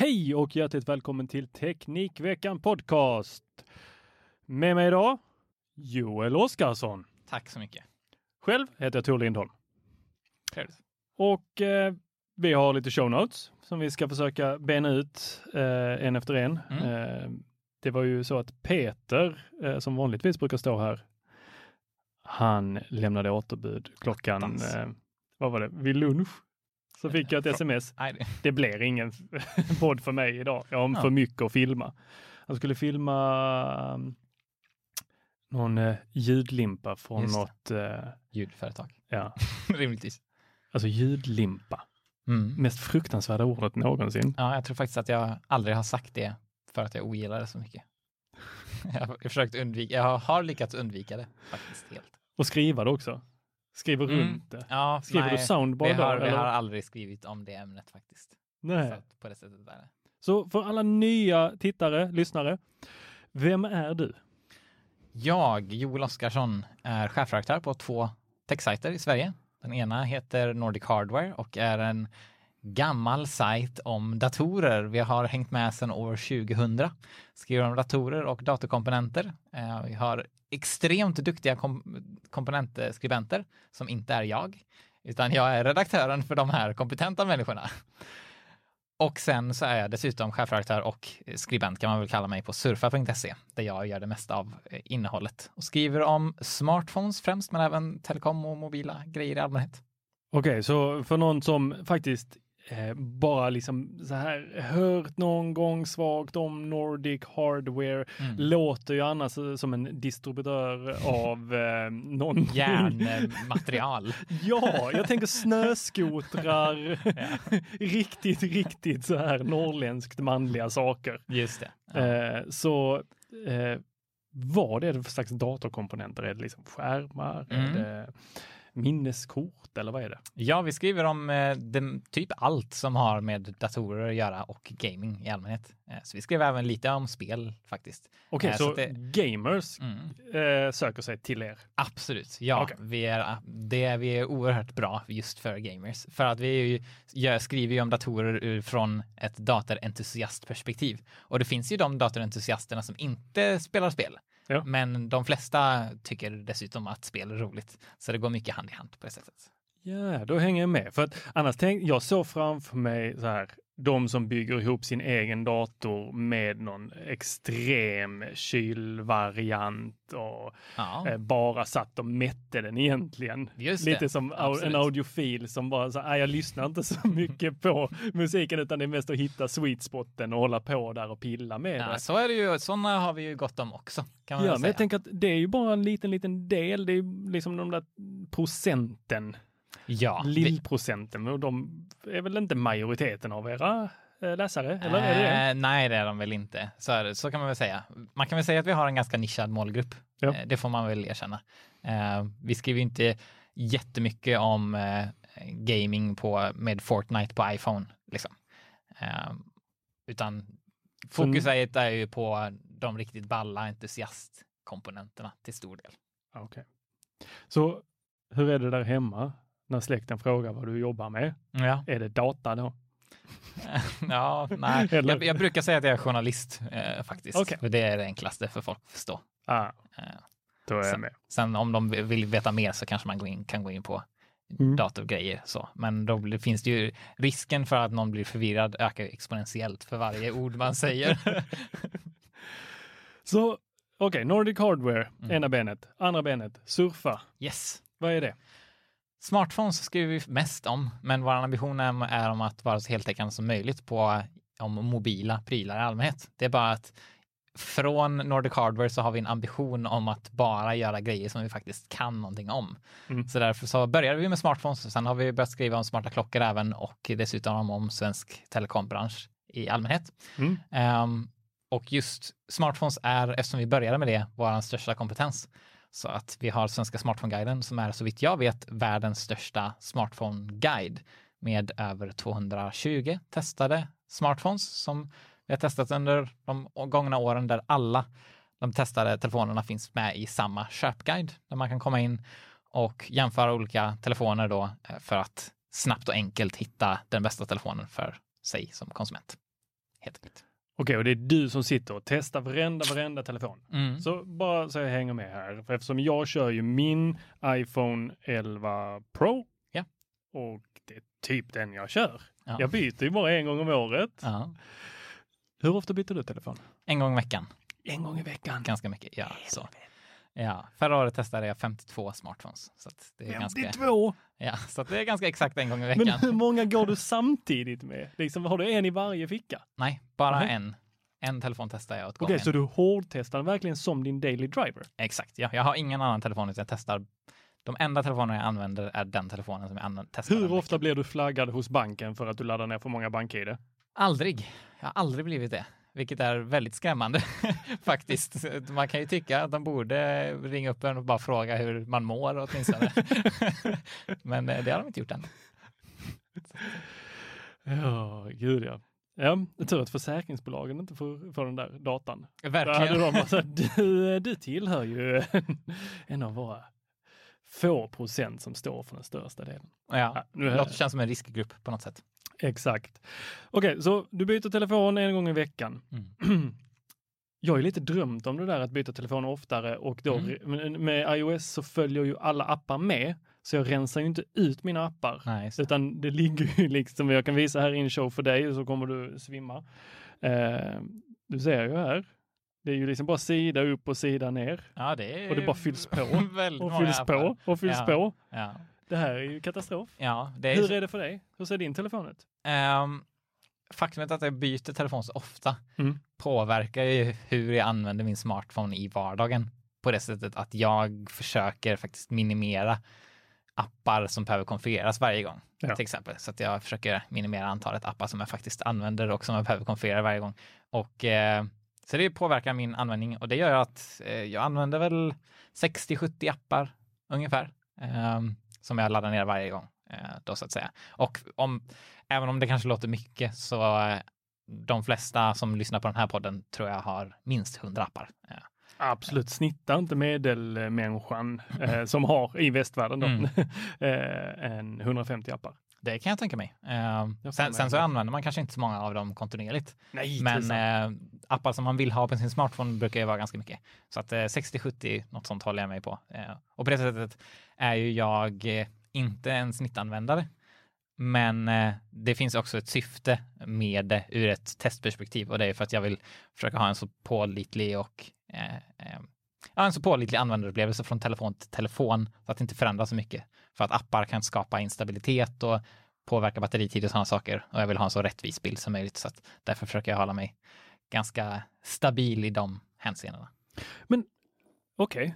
Hej och hjärtligt välkommen till Teknikveckan Podcast. Med mig idag, Joel Oskarsson. Tack så mycket. Själv heter jag Tor Lindholm. Trevligt. Och eh, vi har lite show notes som vi ska försöka bena ut eh, en efter en. Mm. Eh, det var ju så att Peter, eh, som vanligtvis brukar stå här, han lämnade återbud klockan, eh, vad var det, vid lunch. Så fick jag ett sms. Det- blir ingen podd för mig idag. Jag har för mycket att filma. Han skulle filma um, någon eh, ljudlimpa från Just något, eh, Ljudföretag. ja, Rimligtvis. alltså ljudlimpa. Mm. Mest fruktansvärda ordet någonsin. Ja, jag tror faktiskt att jag aldrig har sagt det för att jag ogillar det så mycket. jag har försökt undvika, jag har lyckats undvika det faktiskt helt. Och skriva det också. Skriver Mm. runt det. Ja, Skriver nej, du soundboard vi har, då? vi har aldrig skrivit om det ämnet faktiskt. Nej. Så på det sättet är det. Så för alla nya tittare, lyssnare, vem är du? Jag, Joel Oskarsson, är chefredaktör på två techsajter i Sverige. Den ena heter Nordic Hardware och är en gammal sajt om datorer. Vi har hängt med sedan år 2000. Skriver om datorer och datorkomponenter. Eh, Vi har extremt duktiga kom komponentskribenter som inte är jag, utan jag är redaktören för de här kompetenta människorna. Och sen så är jag dessutom chefredaktör och skribent kan man väl kalla mig på surfa.se där jag gör det mesta av eh, innehållet och skriver om smartphones främst men även telekom och mobila grejer i allmänhet. Okej, så för någon som faktiskt eh, bara liksom så här hört någon gång svagt om Nordic Hardware, Mm. låter ju annars eh, som en distributör av eh, någon... Järnmaterial. ja, jag tänker snöskotrar, riktigt, riktigt så här norrländskt manliga saker. Just det. Ja. Eh, så eh, vad är det för slags datorkomponenter? Är det liksom skärmar? Är Mm. det minneskort eller vad är det? Ja, vi skriver om eh, dem- typ allt som har med datorer att göra och gaming i allmänhet. Eh, så vi skrev även lite om spel faktiskt. Okej, Eh, så, så det- gamers Mm. eh, söker sig till er? Absolut, ja. Okej. Vi, är, det, är- vi är oerhört bra just för gamers. För att vi ju, jag skriver ju om datorer från ett datorentusiastperspektiv. Och det finns ju de datorentusiasterna som inte spelar spel. Ja. Men de flesta tycker dessutom att spel är roligt. Så det går mycket hand i hand på det sättet. Ja, då hänger jag med. För att annars tänk, jag såg framför mig så här, de som bygger ihop sin egen dator med någon extrem kylvariant och Ja, eh, bara satt och mätte den egentligen. Just Lite det, som absolut. en audiofil som bara så här, "Nej, jag lyssnar inte så mycket på musiken utan det är mest att hitta sweet spoten och hålla på där och pilla med ja, det. så är det ju. Sådana har vi ju gott om också. Kan man Ja, men jag tänker att det är ju bara en liten, liten del. Det är liksom de där procenten, ja, lillprocenten, och de är väl inte majoriteten av era eh, läsare? Eller är det det? Eh, nej, det är de väl inte. Så, så kan man väl säga. Man kan väl säga att vi har en ganska nischad målgrupp. Ja. Eh, det får man väl erkänna. Eh, vi skriver inte jättemycket om eh, gaming på, med Fortnite på iPhone. Liksom. Utan fokuset är ju på de riktigt balla entusiastkomponenterna till stor del. Okej. Så hur är det där hemma när släkten frågar vad du jobbar med? Ja, Är det data då? ja nej. Jag, jag brukar säga att jag är journalist eh, faktiskt. Okej. För det är det enklaste för folk att förstå. Ah, Eh, då är jag Sen- med. Sen om de vill veta mer så kanske man går in, kan gå in på Mm. datorgrejer så. Men då blir, finns det ju risken för att någon blir förvirrad ökar exponentiellt för varje ord man säger. Så okej, Nordic Hardware, Mm. ena benet. Andra benet, surfa. yes. Vad är det? Smartphones skriver vi mest om, men vår ambition är, om att vara så heltäckande som möjligt på om mobila prylar i allmänhet. Det är bara att från Nordic Hardware så har vi en ambition om att bara göra grejer som vi faktiskt kan någonting om. Mm. Så därför så började vi med smartphones. Sen har vi börjat skriva om smarta klockor även och dessutom om svensk telekombransch i allmänhet. Mm. Ehm, och just smartphones är, eftersom vi började med det, vår största kompetens. Så att vi har Svenska Smartphone-guiden som är så vitt jag vet världens största smartphone-guide med över 220 testade smartphones som vi har testat under de gångna åren där alla de testade telefonerna finns med i samma köpguide där man kan komma in och jämföra olika telefoner då eh, för att snabbt och enkelt hitta den bästa telefonen för sig som konsument. Helt enkelt. Okej, och det är du som sitter och testar varenda, varenda telefon. Mm. Så bara så jag hänger med här, för eftersom jag kör ju min iPhone 11 Pro. Ja. Och det är typ den jag kör. Ja. Jag byter ju bara en gång om året. Ja. Hur ofta byter du telefon? En gång i veckan. En gång i veckan. Ganska mycket. Ja, så. Ja, förra året testade jag 52 smartphones. Så det är ganska, 52! ja, så det är ganska exakt en gång i Men veckan. hur många går du samtidigt med? Liksom, har du en i varje ficka? Nej, bara Nej. en. En telefon testar jag åt Okej, gången. så du hårdtestar verkligen som din daily driver? Exakt, ja. Jag har ingen annan telefon utan jag testar. De enda telefoner jag använder är den telefonen som jag testar. Hur ofta blir du flaggad hos banken för att du laddar ner för många bank-id? Aldrig. Jag har aldrig blivit det. Vilket är väldigt skrämmande faktiskt. Man kan ju tycka att de borde ringa upp en och bara fråga hur man mår åtminstone. Men eh, det har de inte gjort än. Ja, gud ja. Ja, tur att försäkringsbolagen inte får, får den där datan. Verkligen. de bara sagt, du, du tillhör ju en, av våra få procent som står för den största delen. Ja, Ja, nu det låter känns som en riskgrupp på något sätt. Exakt. Okej, så du byter telefon en gång i veckan. Mm. Jag har ju lite drömt om det där att byta telefon oftare och då Mm. med iOS så följer ju alla appar med. Så jag rensar ju inte ut mina appar. Nej. Utan det ligger ju liksom, jag kan visa här i en show för dig och så kommer du svimma. Eh, du ser ju här. Det är ju liksom bara sida upp och sida ner. Ja, det är Och det bara fylls på och fylls på och fylls Ja. på. Ja, Det här är ju katastrof. ja är Hur så- är det för dig? Hur ser din telefon ut? Ehm, faktumet att jag byter telefon så ofta Mm. påverkar ju hur jag använder min smartphone i vardagen. På det sättet att jag försöker faktiskt minimera appar som behöver konfigureras varje gång. Ja. Till exempel. Så att jag försöker minimera antalet appar som jag faktiskt använder och som jag behöver konfigurera varje gång. Och eh, så det påverkar min användning och det gör att eh, jag använder väl 60-70 appar ungefär. ehm, som jag laddar ner varje gång. Eh, då så att säga. Och om, även om det kanske låter mycket så eh, de flesta som lyssnar på den här podden tror jag har minst 100 appar. Eh, Absolut, snittar inte medelmänniskan eh, som har i västvärlden då, Mm. eh, en 150 appar. Det kan jag tänka mig. Eh, sen, sen så använder man kanske inte så många av dem kontinuerligt. Nej, Men eh, appar som man vill ha på sin smartphone brukar ju vara ganska mycket. Så att eh, 60-70, något sånt håller jag mig på. Eh, och på det sättet är ju jag eh, inte en snittanvändare. Men eh, det finns också ett syfte med det ur ett testperspektiv och det är för att jag vill försöka ha en så pålitlig och ja, en så pålitlig användarupplevelse från telefon till telefon så att det inte förändras så mycket. För att appar kan skapa instabilitet och påverka batteritid och sådana saker och jag vill ha en så rättvis bild som möjligt så att därför försöker jag hålla mig ganska stabil i de hänseendena. Men Okej.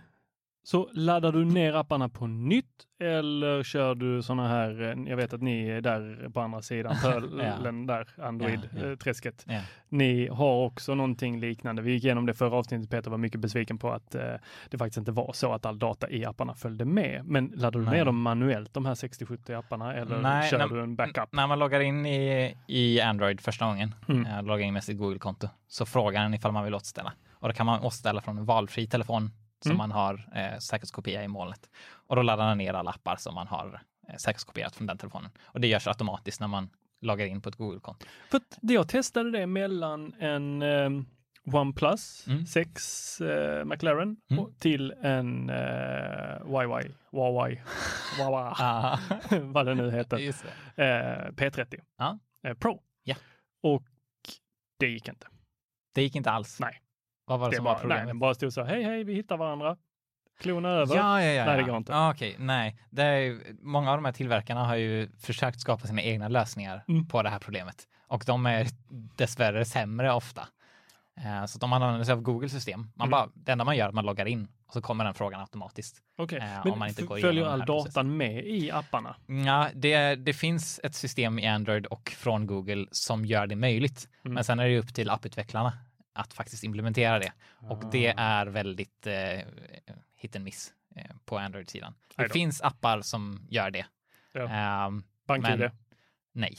Så laddar du ner apparna på nytt eller kör du sådana här, eh, jag vet att ni är där på andra sidan pölen där, Ja, ja. Android-träsket. Ja. Ni har också någonting liknande. Vi gick igenom det förra avsnittet, Peter var mycket besviken på att eh, det faktiskt inte var så att all data i apparna följde med. Men laddar du Nej. ner dem manuellt, de här 60-70 apparna, eller Nej, kör när- du en backup? När man loggar in i, i Android första gången, Mm. eh, loggar in med sitt Google-konto, så frågar den ifall man vill återställa. Och då kan man återställa från en valfri telefon som Mm. man har eh, säkerhetskopia i molnet. Och då laddar den ner alla appar som man har eh, säkerhetskopierat från den telefonen. Och det görs automatiskt när man loggar in på ett Google-konto. För jag testade det mellan en eh, OnePlus Mm. 6 eh, McLaren Mm. till en eh, YY, Huawei, Wawa, Ah, vad det nu heter, eh, P30 Ja. eh, Pro. Ja. Och det gick inte. Det gick inte alls. Nej. Vad var det, Det som var, var problemet? nej, den bara stod så, hej hej, vi hittar varandra. Klona över. Ja, ja, ja. Nej, det går inte. Ah, Okej, nej. Det är, många av de här tillverkarna har ju försökt skapa sina egna lösningar Mm. på det här problemet. Och de är dessvärre sämre ofta. Eh, Så att om man använder sig av Googles system, man Mm. bara, det enda man gör är att man loggar in och så kommer den frågan automatiskt. Okej, Eh, men följer all här processen. datan med i apparna? Ja, det, det finns ett system i Android och från Google som gör det möjligt. Mm. Men sen är det upp till apputvecklarna att faktiskt implementera det. Och det Ah. är väldigt eh, hit and miss eh, på Android-sidan. Det finns appar som gör det. Ja. Ehm, BankID? nej,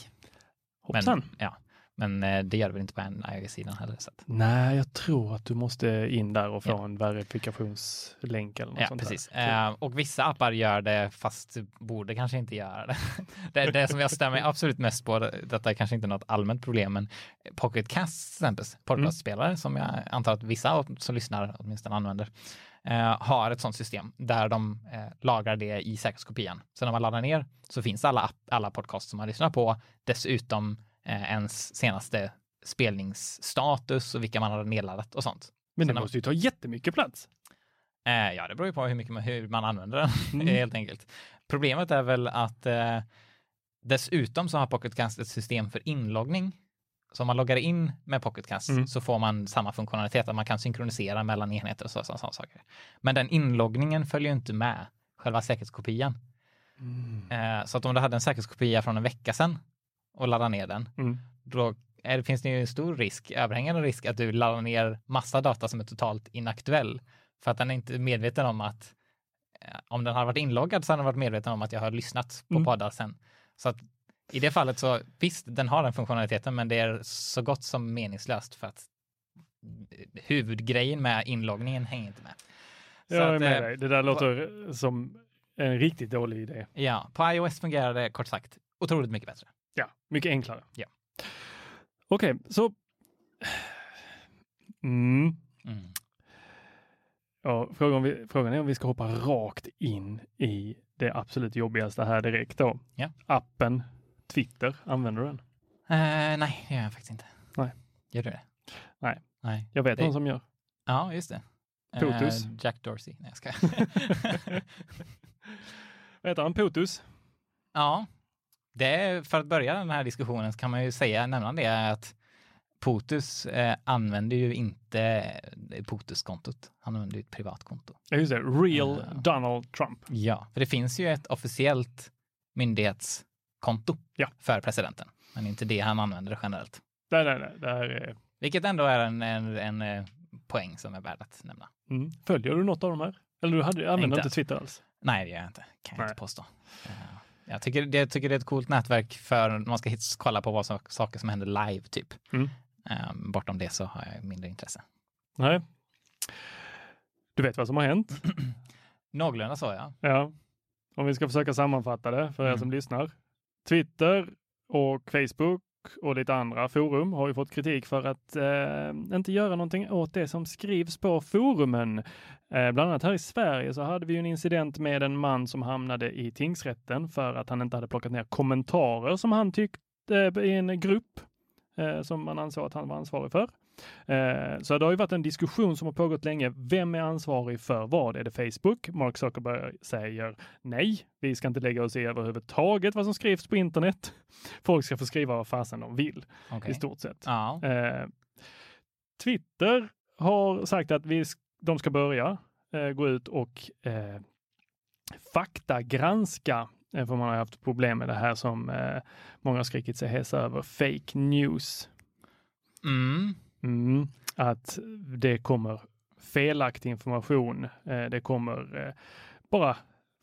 Hoppsan. men, ja. Men eh, det gör det väl inte på iOS-sidan heller. Så Nej, jag tror att du måste in där och få Ja. en verifikationslänk eller något ja, sånt precis. där. Eh, och vissa appar gör det fast borde kanske inte göra det. det. Det som jag mig absolut mest på, det- detta är kanske inte något allmänt problem, men Pocket Cast till exempel, podcastspelare som jag antar att vissa som lyssnar åtminstone använder, eh, har ett sådant system där de lagrar det i säkerhetskopian. Så när man laddar ner så finns alla, alla podcast som man lyssnar på, dessutom ens senaste spelningsstatus och vilka man har nedladdat och sånt. Men det sen måste ju ta jättemycket plats. Eh, ja, det beror ju på hur mycket man, hur man använder den Mm. helt enkelt. Problemet är väl att eh, dessutom så har Pocketcast ett system för inloggning. Så om man loggar in med Pocketcast Mm. så får man samma funktionalitet att man kan synkronisera mellan enheter och så, så, sådana saker. Men den inloggningen följer ju inte med själva säkerhetskopian. Eh, så att om du hade en säkerhetskopia från en vecka sedan och laddade ner den, Mm. då är, finns det ju en stor risk, överhängande risk att du laddar ner massa data som är totalt inaktuell. För att den är inte medveten om att eh, om den har varit inloggad så har den varit medveten om att jag har lyssnat på Mm. poddar sen. Så att i det fallet så visst, den har den funktionaliteten, men det är så gott som meningslöst för att huvudgrejen med inloggningen hänger inte med. Så Jag är med eh, dig. Det där låter som en riktigt dålig idé. Ja, på iOS fungerar det kort sagt otroligt mycket bättre. Mycket enklare. Ja. Okej, så... Mm. Mm. Ja, frågan, vi, frågan är om vi ska hoppa rakt in i det absolut jobbigaste här direkt då. Ja. Appen Twitter, använder du den? Eh, nej, det gör jag faktiskt inte. Nej. Gör du det? Nej. Nej. Jag vet Det- någon som gör. Ja, just det. Potus. Eh, Jack Dorsey. Nej, jag ska. Vad heter han? Potus? ja, det för att börja den här diskussionen så kan man ju säga, nämna det att Potus eh, använder ju inte eh, Potus-kontot. Han använder ju ett privatkonto. Ja, just det. Real Ja. Donald Trump. Ja, för det finns ju ett officiellt myndighetskonto Ja. för presidenten, men inte det han använder generellt. Nej, nej, nej. Det här är... Vilket ändå är en, en, en eh, poäng som är värd att nämna. mm. Följer du något av de här? Eller du hade, använder Inte. inte Twitter alls? Nej, det gör jag inte. Kan jag Nej. inte påstå. Eh, Jag tycker, det, jag tycker det är ett coolt nätverk för man ska hits, kolla på vad som, saker som händer live, typ. Mm. Eh, bortom det så har jag mindre intresse. Nej. Du vet vad som har hänt? Någorlunda så, ja. Ja. Om vi ska försöka sammanfatta det för er Mm. som lyssnar. Twitter och Facebook och lite andra forum har ju fått kritik för att eh, inte göra någonting åt det som skrivs på forumen. Eh, bland annat här i Sverige så hade vi en incident med en man som hamnade i tingsrätten för att han inte hade plockat ner kommentarer som han tyckte i en grupp eh, som man ansåg att han var ansvarig för. Eh, Så det har ju varit en diskussion som har pågått länge. Vem är ansvarig för vad? Är det Facebook? Mark Zuckerberg säger nej, vi ska inte lägga oss i överhuvudtaget vad som skrivs på internet. Folk ska få skriva vad fasen de vill Okej. i stort sett. Ja. Eh, Twitter har sagt att vi, de ska börja eh, gå ut och eh, faktagranska, eh, för man har haft problem med det här som eh, många har skrikit sig hesa över, fake news. Mm. Mm, att det kommer felaktig information. Eh, det kommer eh, bara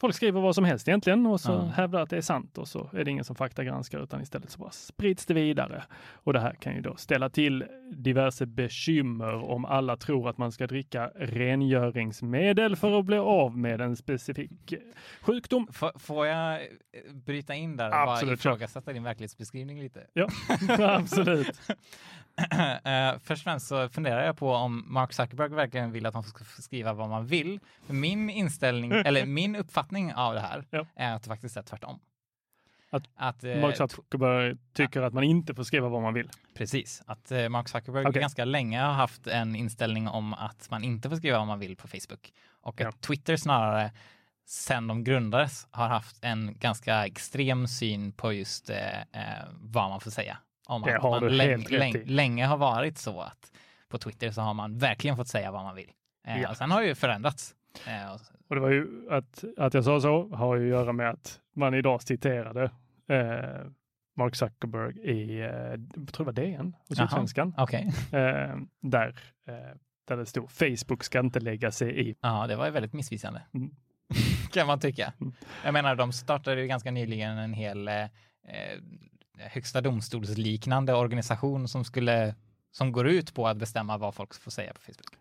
folk skriver vad som helst egentligen och så Ja. hävdar att det är sant och så är det ingen som faktagranskar utan istället så bara sprids det vidare. Och det här kan ju då ställa till diverse bekymmer om alla tror att man ska dricka rengöringsmedel för att bli av med en specifik sjukdom. F- får jag eh, bryta in där och Absolut, bara ifrågasätta din verklighetsbeskrivning lite? Ja, absolut. Eh, först och främst så funderar jag på om Mark Zuckerberg verkligen vill att man ska skriva vad man vill. Min inställning, eller min uppfattning av det här, Ja. är att det faktiskt är tvärtom. Att att eh, Mark Zuckerberg tycker att man inte får skriva vad man vill. Precis, att eh, Mark Zuckerberg Okej. ganska länge har haft en inställning om att man inte får skriva vad man vill på Facebook. Och Ja. att Twitter snarare, sen de grundades, har haft en ganska extrem syn på just eh, vad man får säga. Om Det att man du läng- helt rätt läng- i. länge har varit så att på Twitter så har man verkligen fått säga vad man vill. Eh, Ja. och sen har det ju förändrats. Eh, och- Och det var ju att, att jag sa så har ju att göra med att man idag citerade eh, Mark Zuckerberg i, eh, jag tror det var DN och. Sydsvenskan, Okej, eh, där, eh, där det stod Facebook ska inte lägga sig i. ja det var ju väldigt missvisande. Mm. kan man tycka. Mm. Jag menar, de startade ju ganska nyligen en hel högsta domstolsliknande organisation som skulle som går ut på att bestämma vad folk får säga på Facebook.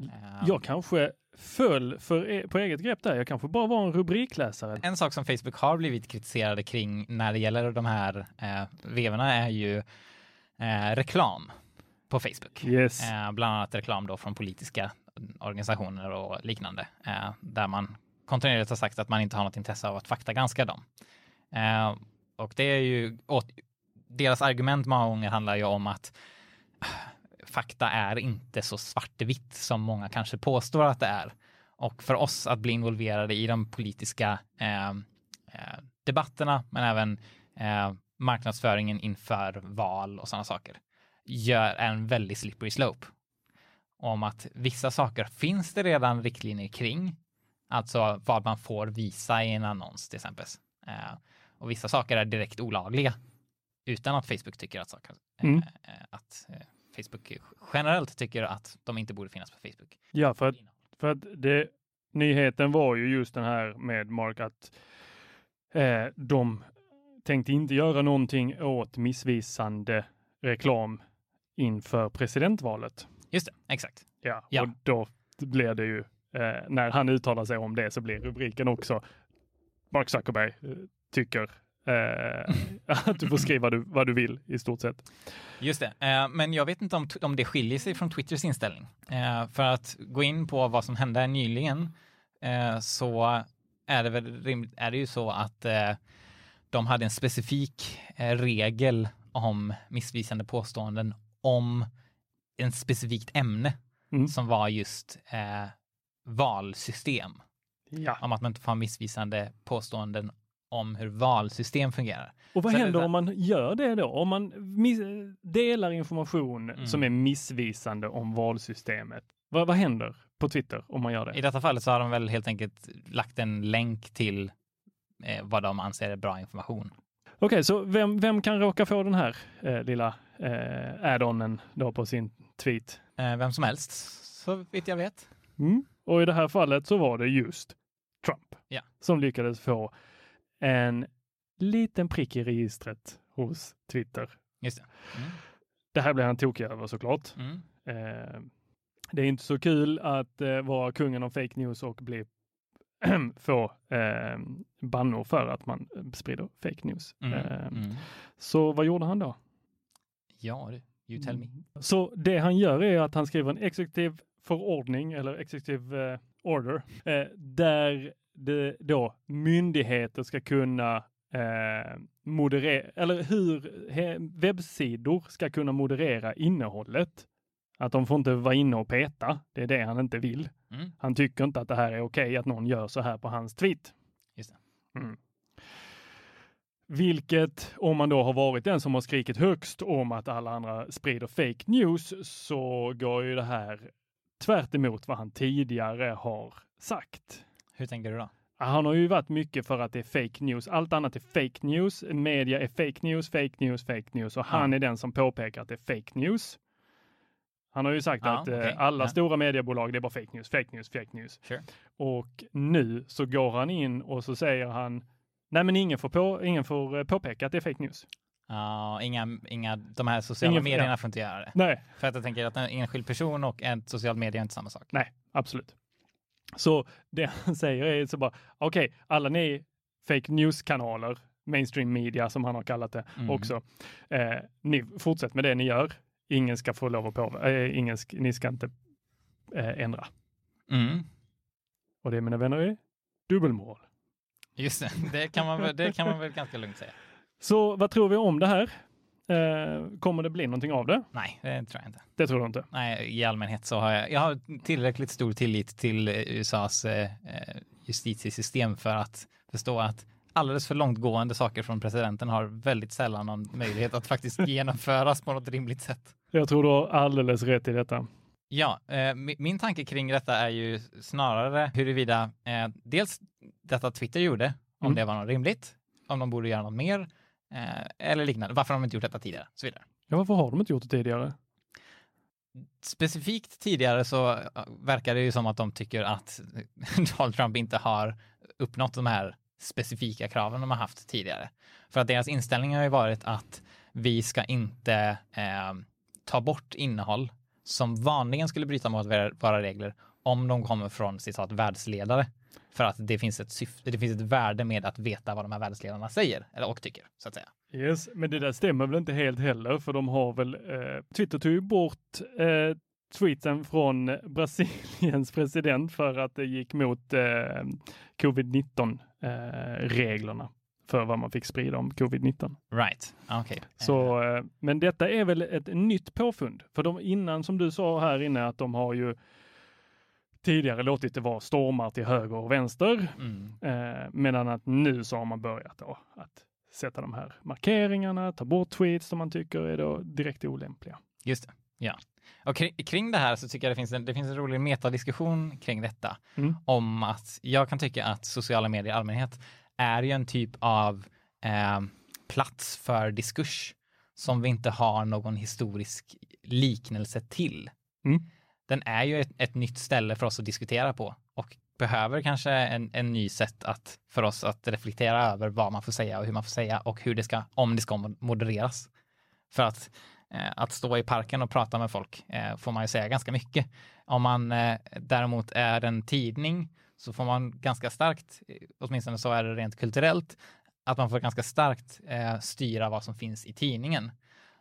Eh, Jag kanske föll för, e- på eget grepp där. Jag kanske bara var en rubrikläsare. En sak som Facebook har blivit kritiserade kring när det gäller de här eh, vevorna är ju eh, reklam på Facebook. Yes. Eh, bland annat reklam då från politiska organisationer och liknande, eh, där man kontinuerligt har sagt att man inte har något intresse av att faktagranska dem. Och det är ju, deras argument många gånger handlar ju om att äh, fakta är inte så svartvitt som många kanske påstår att det är. Och för oss att bli involverade i de politiska ehm, eh, debatterna, men även eh, marknadsföringen inför val och sådana saker, gör en väldigt slippery slope. Om att vissa saker finns det redan riktlinjer kring, alltså vad man får visa i en annons till exempel. Eh, och vissa saker är direkt olagliga utan att Facebook tycker att saker, eh, Mm. eh, att eh, Facebook generellt tycker att de inte borde finnas på Facebook. Ja, för att, för att det, nyheten var ju just den här med Mark att eh, de tänkte inte göra någonting åt missvisande reklam inför presidentvalet. Just det, exakt. Ja, Ja. och då blir det ju, eh, när han uttalar sig om det så blir rubriken också Mark Zuckerberg tycker eh, att du får skriva vad du, vad du vill i stort sett. Just det, eh, men jag vet inte om, om det skiljer sig från Twitters inställning. Eh, för att gå in på vad som hände nyligen så är det väl rimligt, är det ju så att de hade en specifik regel om missvisande påståenden om en specifikt ämne Mm. som var just valsystem. Ja. Om att man inte får ha missvisande påståenden om hur valsystem fungerar. Och vad Så händer om man gör det då? Om man delar information Mm. som är missvisande om valsystemet. Vad, vad händer på Twitter om man gör I det? detta fallet så har de väl helt enkelt lagt en länk till eh, vad de anser är bra information. Okej, så vem, vem kan råka få den här eh, lilla eh, add-onen då på sin tweet? Eh, vem som helst, så vitt jag vet. Mm. Och i det här fallet så var det just Trump Ja. som lyckades få en liten prick i registret hos Twitter. Just det. Mm. Det här blev han tokig över såklart. Mm. Eh, det är inte så kul att eh, vara kungen av fake news och bli få eh, bannor för att man eh, sprider fake news. Mm. Eh, Mm. Så vad gjorde han då? Ja. You tell me. Så det han gör är att han skriver en exekutiv förordning eller executive eh, order eh, där det då myndigheter ska kunna eh, moderera eller hur he, webbsidor ska kunna moderera innehållet. Att de får inte vara inne och peta. Det är det han inte vill. Mm. Han tycker inte att det här är okej att någon gör så här på hans tweet. Just. Mm. Vilket, om man då har varit den som har skrikit högst om att alla andra sprider fake news, så går ju det här tvärt emot vad han tidigare har sagt. Hur tänker du då? Han har ju varit mycket för att det är fake news. Allt annat är fake news. Media är fake news, fake news, fake news och han Ja. är den som påpekar att det är fake news. Han har ju sagt Ja, att eh, okej. alla Ja. stora mediebolag, det är bara fake news, fake news, fake news. Sure. Och nu så går han in och så säger han, nej men ingen får, på, ingen får eh, påpeka att det är fake news. Ja, inga, inga, de här sociala Ingen- medierna ja. får inte göra det. Nej, För att jag tänker att en enskild person och en social media är inte samma sak. nej, absolut. Så det han säger är så bara, okej, alla ni fake news-kanaler, mainstream media som han har kallat det Mm. också, eh, ni fortsätt med det ni gör. Ingen ska få lov att på, eh, ingen sk- ni ska inte eh, ändra. Mm. Och det mina vänner är dubbelmoral. Just det, det kan, man väl, det kan man väl ganska lugnt säga. Så vad tror vi om det här? Eh, kommer det bli någonting av det? Nej, det tror jag inte. Det tror du inte? Nej, i allmänhet så har jag, jag har tillräckligt stor tillit till eh, USAs eh, eh, justitiesystem för att förstå att alldeles för långtgående saker från presidenten har väldigt sällan någon möjlighet att faktiskt genomföras på något rimligt sätt. Jag tror du har alldeles rätt i detta. Ja, eh, min tanke kring detta är ju snarare huruvida eh, dels detta Twitter gjorde, om Mm. det var något rimligt, om de borde göra något mer eh, eller liknande. Varför har de inte gjort detta tidigare? Så vidare. Ja, varför har de inte gjort det tidigare? Specifikt tidigare så eh, verkar det ju som att de tycker att Donald Trump inte har uppnått de här specifika kraven de har haft tidigare. För att deras inställning har ju varit att vi ska inte eh, ta bort innehåll som vanligen skulle bryta mot våra regler om de kommer från citat världsledare. För att det finns ett syfte, det finns ett värde med att veta vad de här världsledarna säger eller och tycker så att säga. Yes, men det där stämmer väl inte helt heller, för de har väl, eh, Twitter tog ju bort eh, tweeten från Brasiliens president för att det gick mot eh, covid-19 eh, reglerna för vad man fick sprida om covid-19. Right, okej. Okay. Så, eh, men detta är väl ett nytt påfund, för de innan som du sa här inne att de har ju tidigare låtit det vara stormar till höger och vänster, Mm. eh, medan att nu så har man börjat då att sätta de här markeringarna, ta bort tweets som man tycker är då direkt olämpliga. Just det, ja. Och kring, kring det här så tycker jag det finns en, det finns en rolig metadiskussion kring detta. Mm. Om att jag kan tycka att sociala medier i allmänhet är ju en typ av eh, plats för diskurs som vi inte har någon historisk liknelse till. Mm. Den är ju ett, ett nytt ställe för oss att diskutera på och behöver kanske en, en ny sätt att, för oss att reflektera över vad man får säga och hur man får säga och hur det ska, om det ska modereras. För att, eh, att stå i parken och prata med folk eh, får man ju säga ganska mycket. Om man eh, däremot är en tidning så får man ganska starkt, eh, åtminstone så är det rent kulturellt, att man får ganska starkt eh, styra vad som finns i tidningen.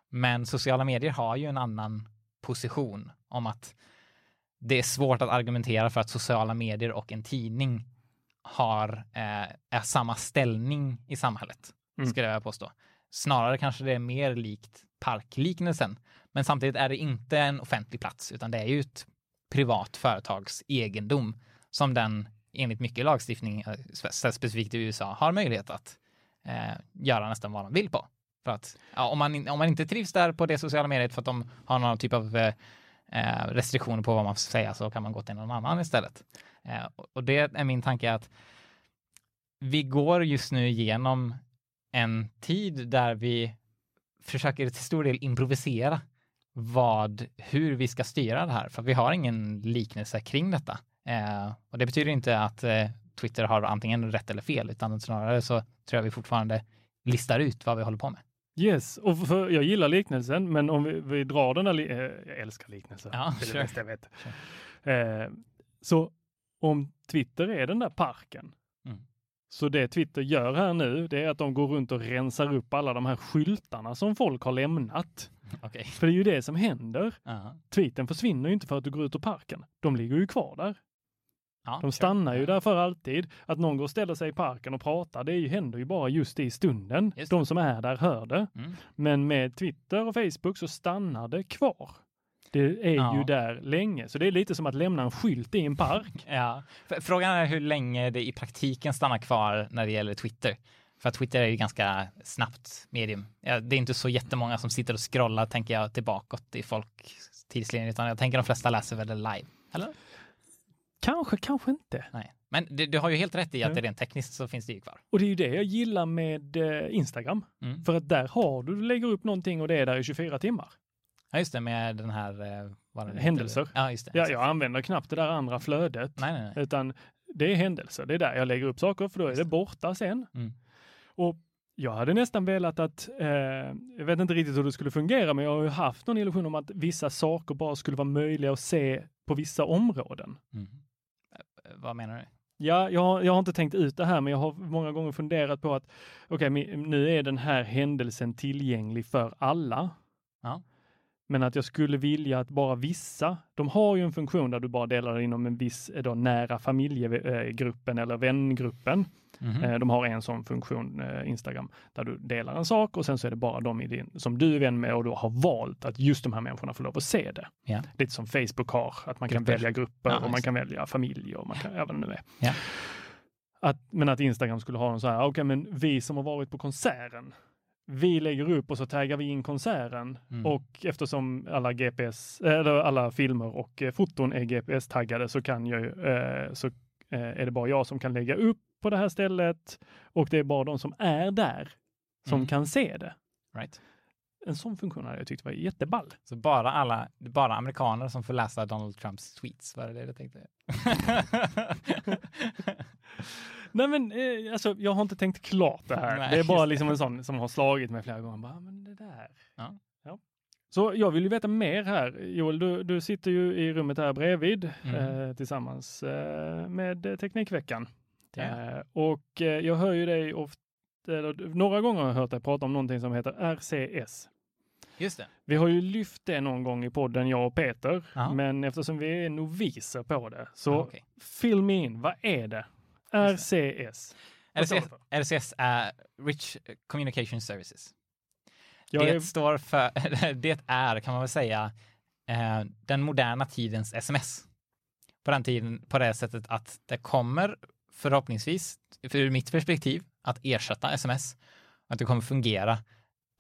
Men sociala medier har ju en annan position om att det är svårt att argumentera för att sociala medier och en tidning har eh, är samma ställning i samhället, Mm. skulle jag påstå. Snarare kanske det är mer likt parkliknelsen, men samtidigt är det inte en offentlig plats, utan det är ju ett privat företags egendom som den enligt mycket lagstiftning, eh, spe- specifikt i USA, har möjlighet att eh, göra nästan vad de vill på. För att ja, om, man, om man inte trivs där på det sociala mediet för att de har någon typ av eh, eh, restriktioner på vad man får säga så kan man gå till någon annan istället. Eh, och- och det är min tanke att vi går just nu igenom en tid där vi försöker till stor del improvisera vad, hur vi ska styra det här, för vi har ingen liknelse kring detta. Eh, och det betyder inte att eh, Twitter har antingen rätt eller fel, utan snarare så tror jag vi fortfarande listar ut vad vi håller på med. Yes, och för, jag gillar liknelsen, men om vi, vi drar den där, li- eh, jag älskar liknelser. Ja, det är det bästa jag vet. Eh, så om Twitter är den där parken, Mm. så det Twitter gör här nu, det är att de går runt och rensar upp alla de här skyltarna som folk har lämnat. Okej. För det är ju det som händer. Ja. Tweeten försvinner ju inte för att du går ut ur parken. De ligger ju kvar där. Ja, De stannar ju där för alltid. Att någon går och ställer sig i parken och pratar, det ju, händer ju bara just i stunden. Just. De som är där hör det. Mm. Men med Twitter och Facebook så stannar det kvar. Det är Ja. ju där länge, så det är lite som att lämna en skylt i en park. Ja. Frågan är hur länge det i praktiken stannar kvar när det gäller Twitter. För att Twitter är ju ganska snabbt medium. Ja, det är inte så jättemånga som sitter och scrollar, tänker jag, tillbaka i folks tidslinje, utan jag tänker de flesta läser väl det live. Eller? Kanske, kanske inte. Nej. Men du, du har ju helt rätt i att Ja. det rent tekniskt så finns det ju kvar. Och det är ju det jag gillar med eh, Instagram. Mm. För att där har du, du lägger upp någonting och det är där i 24 timmar. Ja, just det, med den här... eh, heter. Händelser. Ja, just det. Ja, jag använder knappt det där andra flödet. Nej, nej, nej. Utan det är händelser. Det är där jag lägger upp saker för då är det det. borta sen. Mm. Och jag hade nästan velat att, eh, jag vet inte riktigt hur det skulle fungera, men jag har ju haft någon illusion om att vissa saker bara skulle vara möjliga att se på vissa områden. Mm. Vad menar du? Ja, jag, har- jag har inte tänkt ut det här, men jag har många gånger funderat på att okej, mi- nu är den här händelsen tillgänglig för alla. Ja. Men att jag skulle vilja att bara vissa, de har ju en funktion där du bara delar inom en viss eh, då, nära familjegruppen eller vängruppen. Eh, De har en sån funktion, eh, Instagram, där du delar en sak och sen så är det bara de i din, som du är vän med och då har valt att just de här människorna får lov att se det. Ja. Lite som Facebook har, att man kan Grupper. välja grupper Ja, och man kan välja familj och man kan, ja, vad det nu är. Ja. Att, men att Instagram skulle ha en så här, okej men vi som har varit på konserten, vi lägger upp och så taggar vi in konserten Mm. och eftersom alla GPS, eller alla filmer och eh, foton är GPS-taggade så kan jag, eh, så eh, är det bara jag som kan lägga upp på det här stället och det är bara de som är där som Mm. kan se det. Right. En sån funktion hade jag tyckt var jätteball. Så bara alla, bara amerikaner som får läsa Donald Trumps tweets, var det det du tänkte? Nej men eh, alltså, jag har inte tänkt klart det här. Nej, det är bara liksom en sån som har slagit mig flera gånger. Bara, men det där. Ja. Så jag vill ju veta mer här. Joel, du, du sitter ju i rummet här bredvid Mm. eh, tillsammans eh, med Teknikveckan. Är- Eh, och eh, jag hör ju dig ofta, eller några gånger har jag hört dig prata om någonting som heter RCS. Just det. Vi har ju lyft det någon gång i podden, jag och Peter, Ja. men eftersom vi är noviser på det, så Ja, okej. fill me in. Vad är det? Just RCS. Det RCS? RCS är Rich Communication Services. Jag det är, står för, det är kan man väl säga, eh, den moderna tidens sms. På den tiden, på det sättet att det kommer förhoppningsvis, för ur mitt perspektiv, att ersätta sms. Att det kommer fungera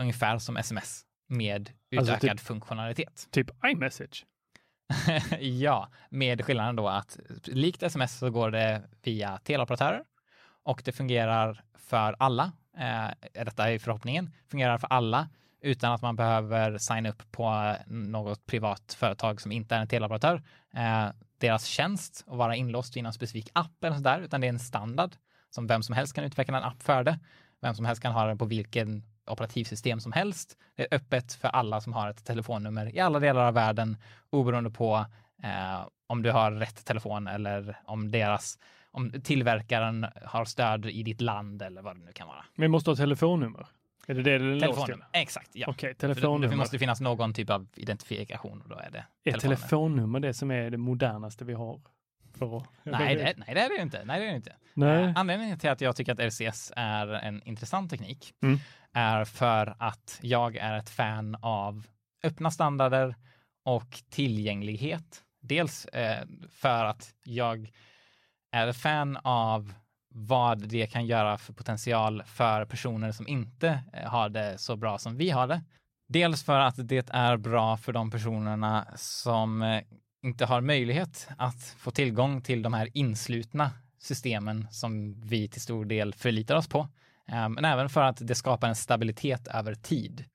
ungefär som sms med Alltså utökad typ- funktionalitet. typ iMessage. ja, med skillnaden då att likt sms så går det via teleoperatörer och det fungerar för alla. Eh, detta är förhoppningen, fungerar för alla utan att man behöver signa upp på något privat företag som inte är en teleoperatör. Eh, deras tjänst och vara inlåst i en specifik app eller sådär, utan det är en standard som vem som helst kan utveckla en app för det. Vem som helst kan ha den på vilken operativsystem som helst. Det är öppet för alla som har ett telefonnummer i alla delar av världen, oberoende på eh, om du har rätt telefon eller om deras om tillverkaren har stöd i ditt land eller vad det nu kan vara. Men vi måste ha telefonnummer. Är det det det låst till? Exakt. Ja. Okej, det, telefonnummer. det måste finnas någon typ av identifikation och då är det Är telefonnummer. det som är det modernaste vi har? För att... Nej, det, nej, det är det inte. Nej, det är det inte. Nej. Eh, Anledningen till att jag tycker att RCS är en intressant teknik Mm. är för att jag är ett fan av öppna standarder och tillgänglighet. Dels eh, för att jag är ett fan av vad det kan göra för potential för personer som inte eh, har det så bra som vi har det. Dels för att det är bra för de personerna som eh, inte har möjlighet att få tillgång till de här inslutna systemen som vi till stor del förlitar oss på. Eh, men även för att det skapar en stabilitet över tid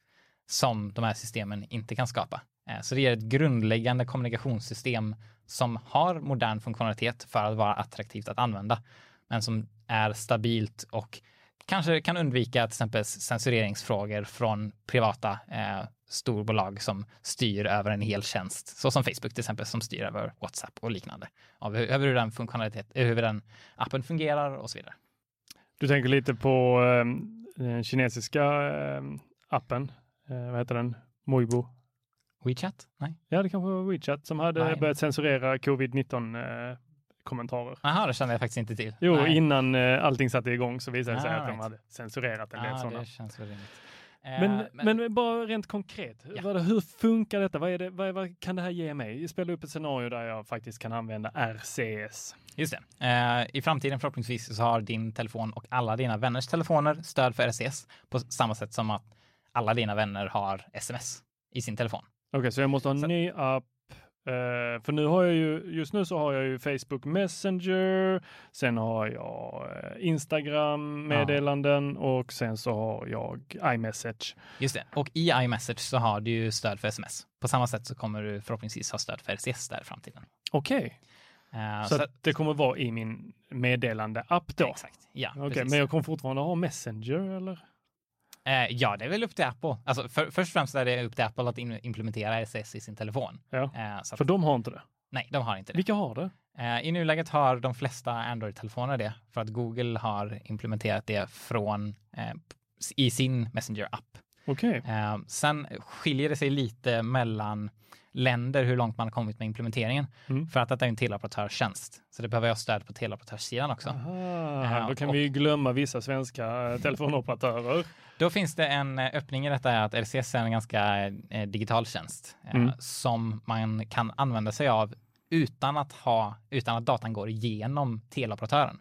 som de här systemen inte kan skapa. Så det ger ett grundläggande kommunikationssystem som har modern funktionalitet för att vara attraktivt att använda, men som är stabilt och kanske kan undvika till exempel censureringsfrågor från privata eh, storbolag som styr över en hel tjänst, så som Facebook till exempel, som styr över WhatsApp och liknande, av hur, över hur den funktionalitet, hur den appen fungerar och så vidare. Du tänker lite på eh, den kinesiska eh, appen. Eh, vad heter den? Moibo. WeChat? Nej. Ja, det kanske var WeChat som hade Nej. börjat censurera covid-19 eh, kommentarer. Jaha, det kände jag faktiskt inte till. Jo, Nej. innan eh, allting satte igång så visade det sig Ah, att de right. hade censurerat en del Ja, sådana. det känns väl rimligt. Eh, Men, men, bara rent konkret, Ja. vad, hur funkar detta? Vad, det, vad, vad kan det här ge mig? Spela upp ett scenario där jag faktiskt kan använda RCS. Just det. Eh, I framtiden förhoppningsvis så har din telefon och alla dina vänners telefoner stöd för RCS på samma sätt som att alla dina vänner har sms i sin telefon. Okej, så jag måste ha en Så- ny app. Eh, för nu har jag ju, just nu så har jag ju Facebook Messenger, sen har jag eh, Instagram meddelanden och sen så har jag iMessage. Just det. Och i iMessage så har du ju stöd för sms. På samma sätt så kommer du förhoppningsvis ha stöd för RCS där i framtiden. Okej, Eh, så, att det kommer vara i min meddelande-app då? Exakt. Ja, precis. men jag kommer fortfarande ha Messenger eller? Eh, ja, det är väl upp till Apple. Alltså, för, först och främst är det upp till Apple att in, implementera RCS i sin telefon. Ja, Eh, så att, för de har inte det. nej, de har inte det. Vilka har det? Eh, I nuläget har de flesta Android-telefoner det, för att Google har implementerat det från eh, i sin Messenger-app. Okej, Eh, sen skiljer det sig lite mellan länder hur långt man har kommit med implementeringen, Mm. för att detta är en teleoperatörstjänst. Så det behöver jag stöd på teleoperatörssidan också. Aha, Eh, då kan och- vi glömma vissa svenska telefonoperatörer. Då finns det en eh, öppning i detta är att RCS är en ganska eh, digital tjänst eh, Mm. som man kan använda sig av utan att ha, utan att datan går igenom teleoperatören.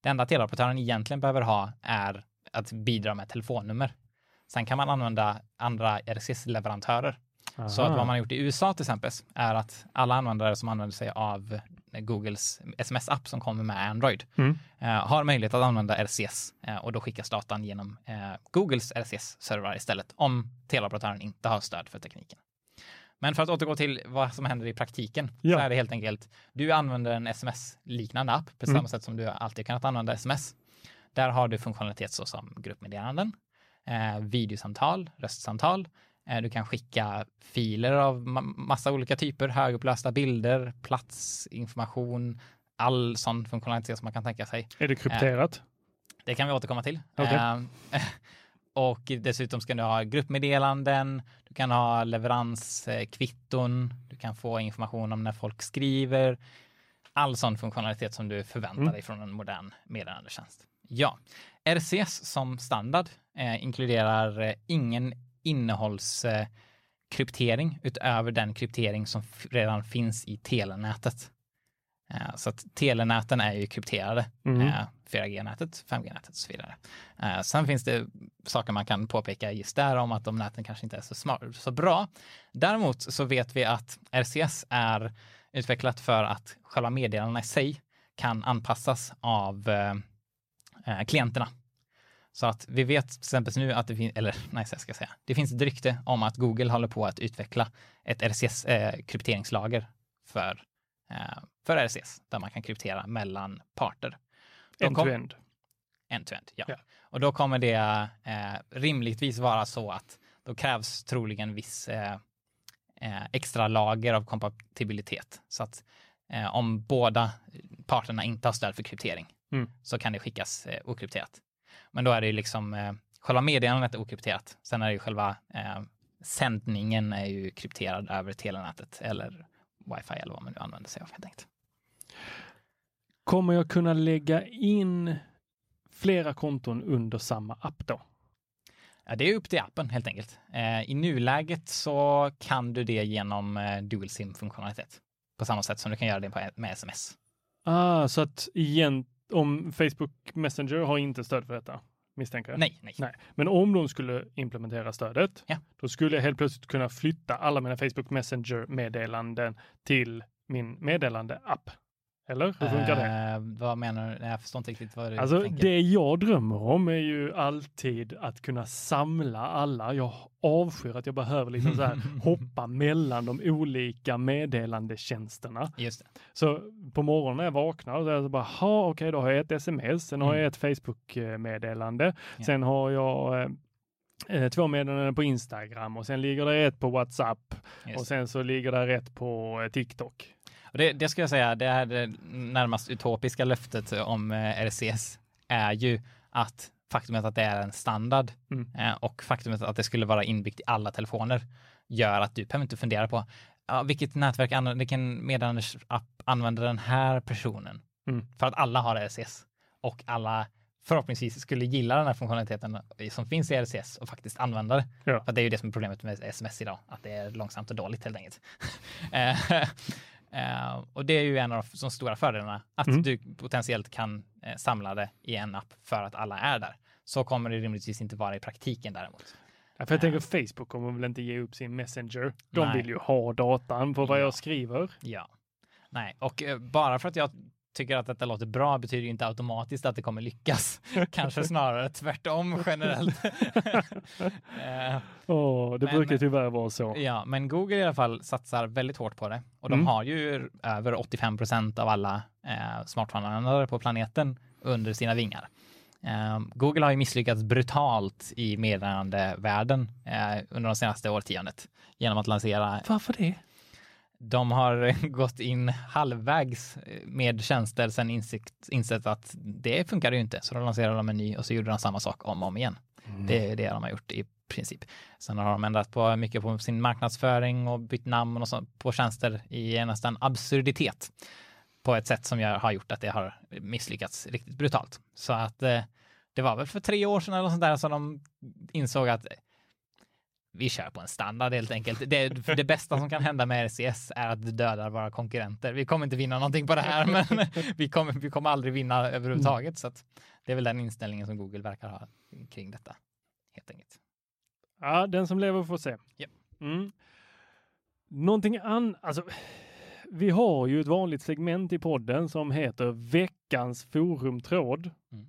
Det enda teleoperatören egentligen behöver ha är att bidra med telefonnummer. Sen kan man använda andra RCS-leverantörer. Så att vad man har gjort i USA till exempel är att alla användare som använder sig av Googles sms-app som kommer med Android Mm. eh, har möjlighet att använda RCS eh, och då skickas datan genom eh, Googles RCS-servrar istället om teleoperatören inte har stöd för tekniken. Men för att återgå till vad som händer i praktiken Ja. så är det helt enkelt, du använder en sms-liknande app på samma Mm. sätt som du alltid kunnat använda sms. Där har du funktionalitet såsom gruppmeddelanden, eh, videosamtal, röstsamtal. Eh, du kan skicka filer av ma- massa olika typer, högupplösta bilder, platsinformation, all sån funktionalitet som man kan tänka sig. Är det krypterat? Det kan vi återkomma till. Okej. Ehm, och dessutom ska du ha gruppmeddelanden, du kan ha leveranskvitton, du kan få information om när folk skriver. All sån funktionalitet som du förväntar Mm. dig från en modern meddelandetjänst. Ja, RCS som standard eh, inkluderar eh, ingen innehållskryptering utöver den kryptering som redan finns i telenätet. Eh, så att telenäten är ju krypterade. Mm. Eh, 4G-nätet, 5G-nätet och så vidare. Eh, sen finns det saker man kan påpeka just där om att de näten kanske inte är så, smart, så bra. Däremot så vet vi att RCS är utvecklat för att själva meddelandena i sig kan anpassas av eh, eh, klienterna. Så att vi vet till exempel nu att det finns, eller nej, jag ska säga, det finns ett rykte om att Google håller på att utveckla ett RCS-krypteringslager för, eh, för RCS, där man kan kryptera mellan parter. End-to-end. End-to-end, ja. Ja. Och då kommer det eh, rimligtvis vara så att då krävs troligen viss eh, eh, extra lager av kompatibilitet. Så att eh, om båda parterna inte har stöd för kryptering Mm. så kan det skickas eh, okrypterat. Men då är det ju liksom eh, själva meddelandet är okrypterat. Sen är det ju själva eh, sändningen är ju krypterad över telenätet eller wifi eller vad man nu använder sig av helt enkelt. Kommer jag kunna lägga in flera konton under samma app då? Ja, det är upp till appen helt enkelt. Eh, I nuläget så kan du det genom eh, dual sim-funktionalitet. På samma sätt som du kan göra det på, med sms. Ah, så att igen, om Facebook Messenger har inte stöd för detta, misstänker jag? Nej, nej. Nej. Men om de skulle implementera stödet, Ja. då skulle jag helt plötsligt kunna flytta alla mina Facebook Messenger-meddelanden till min meddelande-app. Eller hur funkar det? Eh, vad menar du? Nej, Jag förstår inte riktigt vad du Alltså tänker. det jag drömmer om är ju alltid att kunna samla alla. Jag avskyr att jag behöver liksom så här hoppa mellan de olika meddelandetjänsterna. Just det. Så på morgonen när jag vaknar så är jag bara, ha okej då har jag ett sms, sen har jag ett Facebook-meddelande, Mm. Ja. sen har jag eh, eh, två meddelanden på Instagram och sen ligger det ett på WhatsApp Just och sen så ligger det ett på eh, TikTok. Det, det ska jag säga, det det närmast utopiska löftet om eh, RCS är ju att faktumet att det är en standard Mm. eh, och faktumet att det skulle vara inbyggt i alla telefoner gör att du behöver inte fundera på ja, vilket nätverk, använder, vilken meddelandeapp använder den här personen? Mm. För att alla har RCS och alla förhoppningsvis skulle gilla den här funktionaliteten som finns i RCS och faktiskt använda det. Ja. För det är ju det som är problemet med sms idag, att det är långsamt och dåligt helt enkelt. Eh, eh, och det är ju en av de stora fördelarna, att Mm. du potentiellt kan eh, samla det i en app för att alla är där. Så kommer det rimligtvis inte vara i praktiken däremot. Ja, för jag tänker Facebook kommer väl inte ge upp sin Messenger. De Nej. vill ju ha datan på vad Ja. jag skriver. Ja. Nej, och eh, bara för att jag tycker att detta låter bra betyder ju inte automatiskt att det kommer lyckas. Kanske snarare tvärtom generellt. Eh, Åh, det Men- brukar tyvärr vara så. Ja, men Google i alla fall satsar väldigt hårt på det och de Mm. har ju över 85 procent av alla eh, smartphone-användare på planeten under sina vingar. Eh, Google har ju misslyckats brutalt i meddelandevärlden eh, under de senaste årtiondet genom att lansera Varför det? De har gått in halvvägs med tjänster sen insikt, insett att det funkar ju inte. Så då lanserade de en ny och så gjorde de samma sak om och om igen. Det är det de har gjort i princip. Sen har de ändrat på mycket på sin marknadsföring och bytt namn och så, på tjänster i nästan absurditet. På ett sätt som jag har gjort att det har misslyckats riktigt brutalt. Så att eh, det var väl för tre år sedan eller sånt där som de insåg att vi kör på en standard helt enkelt. Det, det bästa som kan hända med RCS är att det dödar våra konkurrenter. Vi kommer inte vinna någonting på det här, men vi kommer, vi kommer aldrig vinna överhuvudtaget. Så det är väl den inställningen som Google verkar ha kring detta. Helt enkelt. Ja, den som lever får se. Japp. Mm. Någonting annat, alltså vi har ju ett vanligt segment i podden som heter veckans forumtråd. Mm.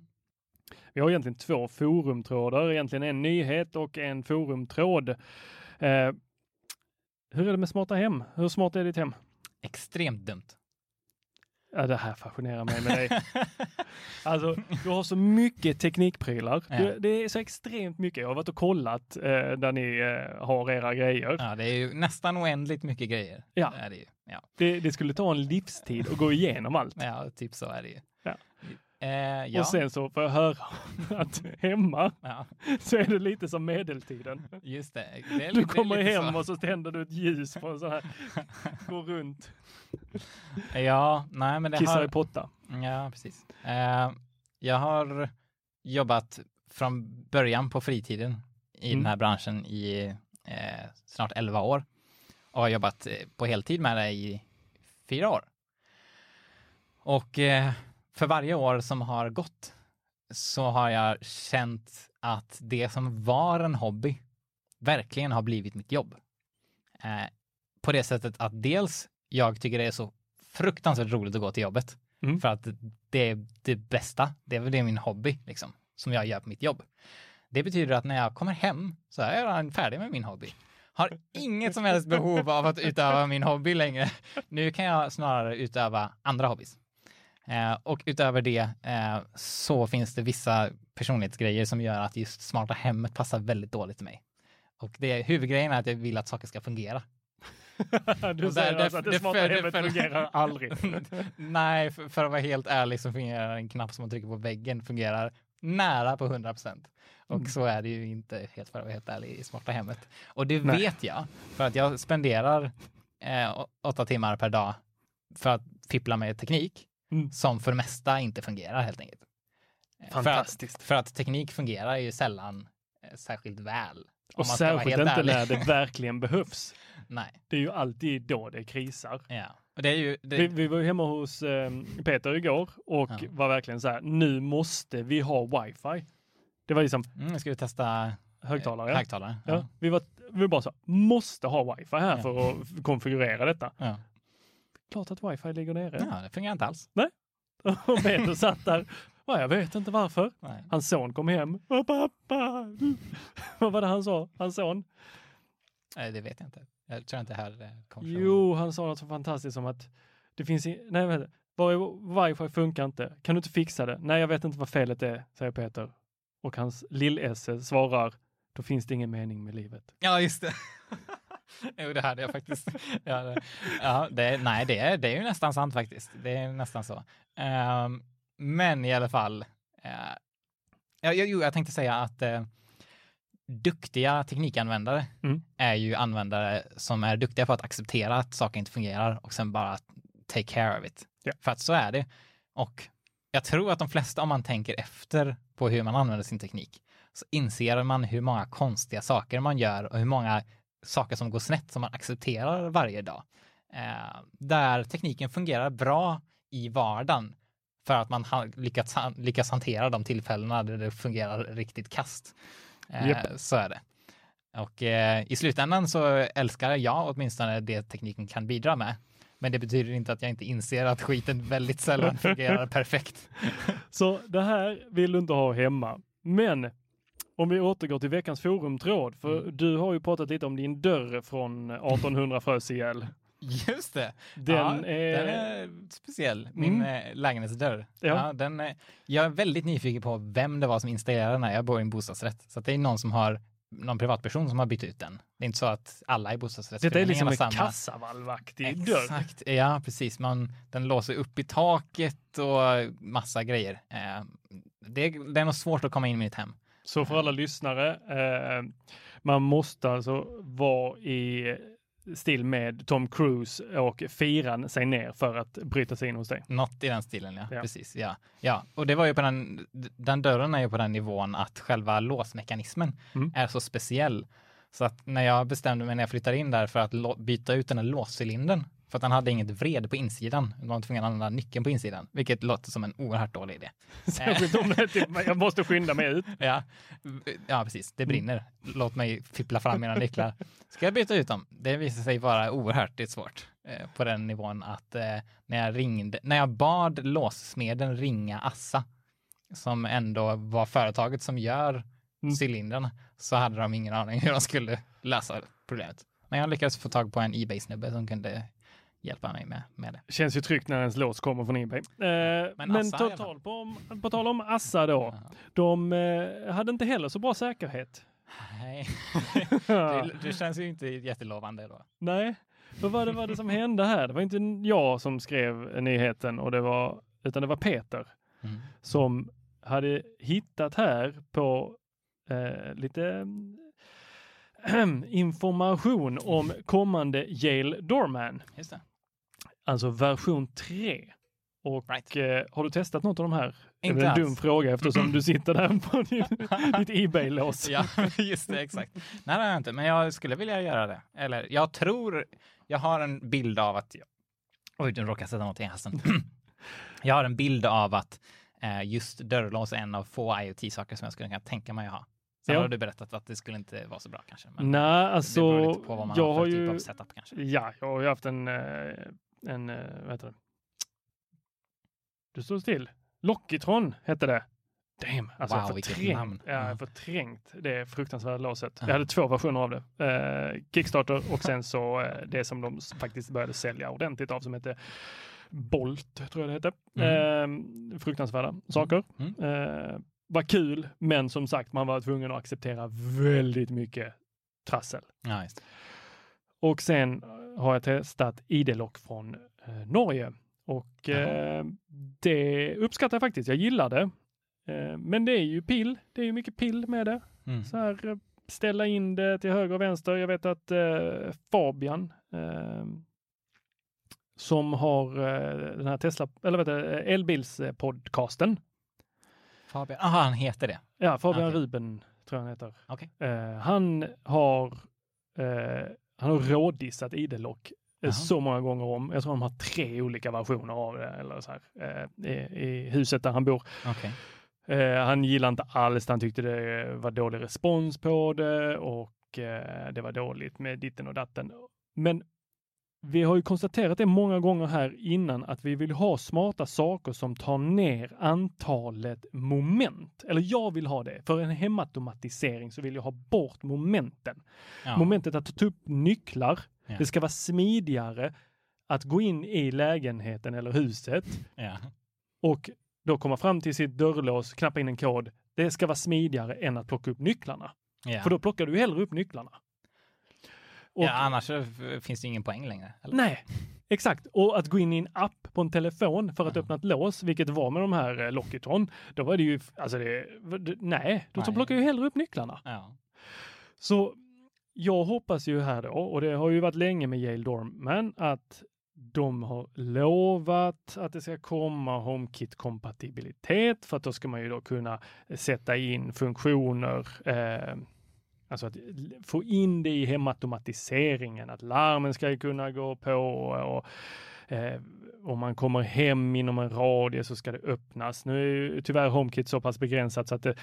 Vi har egentligen två forumtrådar, egentligen en nyhet och en forumtråd. Eh, hur är det med smarta hem? Hur smart är ditt hem? Extremt dumt. Ja, det här fascinerar mig med dig. Alltså, du har så mycket teknikprylar. Ja. Du, det är så extremt mycket. Jag har varit och kollat eh, där ni eh, har era grejer. Ja, det är ju nästan oändligt mycket grejer. Ja. Det är det ju. Ja. Det, det skulle ta en livstid att gå igenom allt. ja, typ så är det ju. Eh, ja. Och sen så får jag höra att hemma ja, så är det lite som medeltiden. just det. det är, Du kommer lite hem så. och så tänder du ett ljus på en sån här, går runt, Ja, nej men det kissar har... i potta. Ja, precis. Eh, jag har jobbat från början på fritiden i Mm. den här branschen i eh, snart 11 år och har jobbat eh, på heltid med det i fyra år. Och eh, för varje år som har gått så har jag känt att det som var en hobby verkligen har blivit mitt jobb. Eh, på det sättet att dels jag tycker det är så fruktansvärt roligt att gå till jobbet. Mm. För att det är det bästa, det är väl det min hobby liksom, som jag gör på mitt jobb. Det betyder att när jag kommer hem så är jag redan färdig med min hobby. Har inget som helst behov av att utöva min hobby längre. Nu kan jag snarare utöva andra hobbys. Eh, och utöver det eh, så finns det vissa personlighetsgrejer som gör att just smarta hemmet passar väldigt dåligt till mig. Och det, huvudgrejen är att jag vill att saker ska fungera. Du säger där- alltså att det- det smarta det- hemmet för- fungerar aldrig. Nej, för, för att vara helt ärlig så fungerar en knapp som man trycker på väggen fungerar nära på 100 procent. Och Mm. så är det ju inte, helt för att vara helt ärlig, i smarta hemmet. Och det Nej. vet jag, för att jag spenderar eh, åtta timmar per dag för att fippla med teknik Mm. som för det mesta inte fungerar helt enkelt. Eh, Fantastiskt. För att, för att teknik fungerar ju sällan eh, särskilt väl. Och ska särskilt inte ärlig. när det verkligen behövs. Nej, Det är ju alltid då det krisar. ja. Och det är ju... Det, Vi, vi var ju hemma hos eh, Peter igår och Ja. var verkligen så här, nu måste vi ha wifi. Det var liksom mm, jag skulle testa högtalare. eh, högtalare. ja. Vi, var, vi bara så, måste ha wifi här Ja. för att konfigurera detta. Klart att wifi ligger nere. ja, det fungerar inte alls. Och Peter satt där, "Ja, jag vet inte varför. Nej. Hans son kom hem. "Åh, Pappa! Vad var det han sa? Hans son? Nej, det vet jag inte. Jag tror inte här det kommer från. Jo, han sa något så fantastiskt som att det finns i, nej, vänta, wifi funkar inte. Kan du inte fixa det? Nej, jag vet inte vad felet är, säger Peter. Och hans lill-esse svarar, då finns det ingen mening med livet. Ja, just det. jo, det hade jag faktiskt. Ja, det, ja, det, nej, det är, det är ju nästan sant faktiskt. Det är nästan så. Ehm, men i alla fall. Uh, ja, jo, jag tänkte säga att eh, duktiga teknikanvändare Mm. är ju användare som är duktiga på att acceptera att saker inte fungerar och sen bara take care of it. Ja. För att så är det. Och jag tror att de flesta, om man tänker efter på hur man använder sin teknik, så inser man hur många konstiga saker man gör och hur många saker som går snett som man accepterar varje dag. Eh, där tekniken fungerar bra i vardagen för att man har lyckats, lyckas hantera de tillfällena där det fungerar riktigt kast. Eh, Japp. Så är det. Och eh, i slutändan så älskar jag åtminstone det tekniken kan bidra med. Men det betyder inte att jag inte inser att skiten väldigt sällan fungerar perfekt. Så det här vill du inte ha hemma. Men om vi återgår till veckans forumtråd, för Mm. du har ju pratat lite om din dörr från 1800 frös ihjäl. Just det. Den ja, är... den är speciell, min Mm. eh, lägenhetsdörr. Ja. Ja. den är, jag är väldigt nyfiken på vem det var som installerade den här. Jag bor i en bostadsrätt, så det är någon som har någon privatperson som har bytt ut den. Det är inte så att alla i Detta är bostadsrättsföreningen liksom har en samma. kassavalvaktig dörr. Exakt, ja precis. Man, den låser upp i taket och massa grejer. Eh, det, det är nog svårt att komma in i mitt hem. Så för alla lyssnare, eh, man måste alltså vara i stil med Tom Cruise och fira sig ner för att bryta sig in hos dig. Något i den stilen, ja. Ja. Precis, ja. Ja, och det var ju på den, den dörren är ju på den nivån att själva låsmekanismen Mm. är så speciell. Så att när jag bestämde mig när jag flyttade in där för att byta ut den här låscylindern För att han hade inget vred på insidan. Man var tvungen att använda nyckeln på insidan, vilket låter som en oerhört dålig idé. Särskilt om det typ, jag måste skynda mig ut. Ja, ja precis. Det brinner. Låt mig fippla fram mina nycklar. Ska jag byta ut dem? Det visade sig vara oerhört svårt eh, på den nivån att eh, när jag ringde, när jag bad låssmeden ringa Assa, som ändå var företaget som gör Mm. cylindrarna, så hade de ingen aning hur de skulle lösa problemet. Men jag lyckades få tag på en Ebay-snubbe som kunde hjälpa mig med, med det. Känns ju tryggt när ens lås kommer från Ebay. Eh, men alla total på, på tal om Assa då. De eh, hade inte heller så bra säkerhet. Nej, det, det känns ju inte jättelovande då. Nej, vad var det, var det som hände här? Det var inte jag som skrev nyheten och det var, utan det var Peter Mm. som hade hittat här på eh, lite information om kommande Yale Doorman, Just det. Alltså version 3. Och Right. eh, har du testat något av de här? Det är Inte en alls. dum fråga eftersom du sitter där på din, ditt Ebay-lås. Ja, just det, exakt. Nej, det har jag inte, men jag skulle vilja göra det. Eller jag tror, jag har en bild av att, oj, nu råkade sätta något i halsen. jag har en bild av att eh, just dörrlås är en av få IoT-saker som jag skulle kunna tänka mig att ha. Sen Ja. har du berättat att det skulle inte vara så bra kanske. Men Nej, det beror alltså lite på vad man jag har för typ ju, av setup kanske. ja, jag har ju haft en, eh, en, eh, vad heter det? Du står still. Lockitron hette det. Damn, alltså Wow, jag förträngt, ja, jag Ja. har förträngt det fruktansvärda låset. Ja. Jag hade två versioner av det. Eh, Kickstarter och sen så eh, det som de faktiskt började sälja ordentligt av som hette Bolt, tror jag det hette. Eh, fruktansvärda saker. Mm. Eh, var kul, men som sagt, man var tvungen att acceptera väldigt mycket trassel. Det. Och sen har jag testat ID-lock från eh, Norge och eh, det uppskattar jag faktiskt. Jag gillar det. Eh, men det är ju pill. Det är ju mycket pill med det. Mm. Så här eh, ställa in det till höger och vänster. Jag vet att eh, Fabian eh, som har den här Tesla, eller vet elbilspodcasten. Fabian, aha, han heter det. Ja, Fabian Okej. Ruben tror jag han heter. Eh, han har han har rådissat ID-lock eh, Jaha. så många gånger om. Jag tror de har tre olika versioner av det eller så här, eh, i, i huset där han bor. Okej. Eh, han gillade inte alls, han tyckte det var dålig respons på det och eh, det var dåligt med ditten och datten. Men vi har ju konstaterat det många gånger här innan att vi vill ha smarta saker som tar ner antalet moment. Eller jag vill ha det. För en hemautomatisering så vill jag ha bort momenten. Ja. Momentet att ta upp nycklar. Ja. Det ska vara smidigare att gå in i lägenheten eller huset Ja. och då komma fram till sitt dörrlås, knappa in en kod. Det ska vara smidigare än att plocka upp nycklarna. För då plockar du hellre upp nycklarna. Och, ja, annars finns det ingen poäng längre. Eller? Nej, exakt. Och att gå in i en app på en telefon för att Ja. öppna ett lås, vilket var med de här eh, Lockitron, då var det ju, alltså det, det- nej, då Nej. plockar ju hellre upp nycklarna. Ja. Så jag hoppas ju här då, och det har ju varit länge med Yale Dorman, att de har lovat att det ska komma HomeKit-kompatibilitet för att då ska man ju då kunna sätta in funktioner, eh, alltså att få in det i hemautomatiseringen, att larmen ska kunna gå på och eh, om man kommer hem inom en radie så ska det öppnas. Nu är ju tyvärr HomeKit så pass begränsat så att det,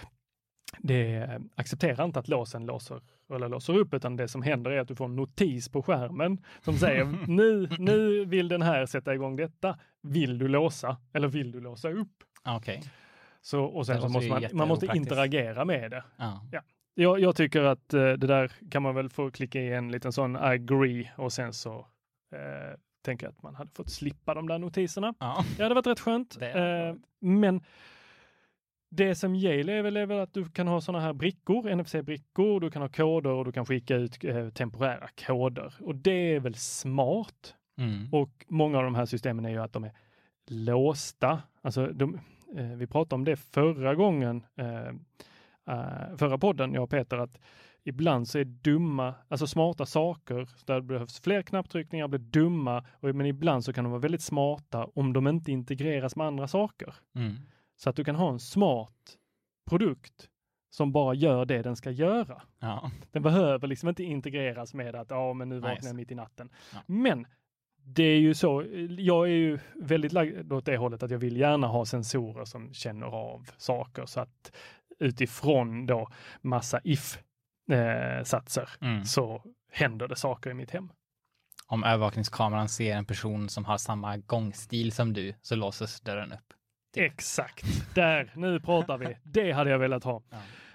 det accepterar inte att låsen låser eller låser upp, utan det som händer är att du får en notis på skärmen som säger nu, nu vill den här sätta igång detta. Vill du låsa eller vill du låsa upp? Okej. Så, och sen så måste man, man måste interagera med det. Ja. Jag, jag tycker att eh, det där kan man väl få klicka i en liten sån agree och sen så eh, tänker jag att man hade fått slippa de där notiserna. Ja. Det hade varit rätt skönt. Det Eh, men det som Yale är väl, är väl att du kan ha sådana här brickor, NFC-brickor, du kan ha koder och du kan skicka ut eh, temporära koder. Och det är väl smart. Mm. Och många av de här systemen är ju att de är låsta. Alltså de, eh, vi pratade om det förra gången, eh, eh, förra podden, jag och Peter, att ibland så är dumma, alltså smarta saker, där det behövs fler knapptryckningar, blir dumma, och, men ibland så kan de vara väldigt smarta om de inte integreras med andra saker. Mm. Så att du kan ha en smart produkt som bara gör det den ska göra. Ja. Den behöver liksom inte integreras med att ja, men nu vaknar Nice. jag mitt i natten. Ja. Men det är ju så, jag är ju väldigt lagd åt det hållet att jag vill gärna ha sensorer som känner av saker så att utifrån då massa if-satser Mm. så händer det saker i mitt hem. Om övervakningskameran ser en person som har samma gångstil som du så låses dörren upp. Exakt, där, nu pratar vi. Det hade jag velat ha.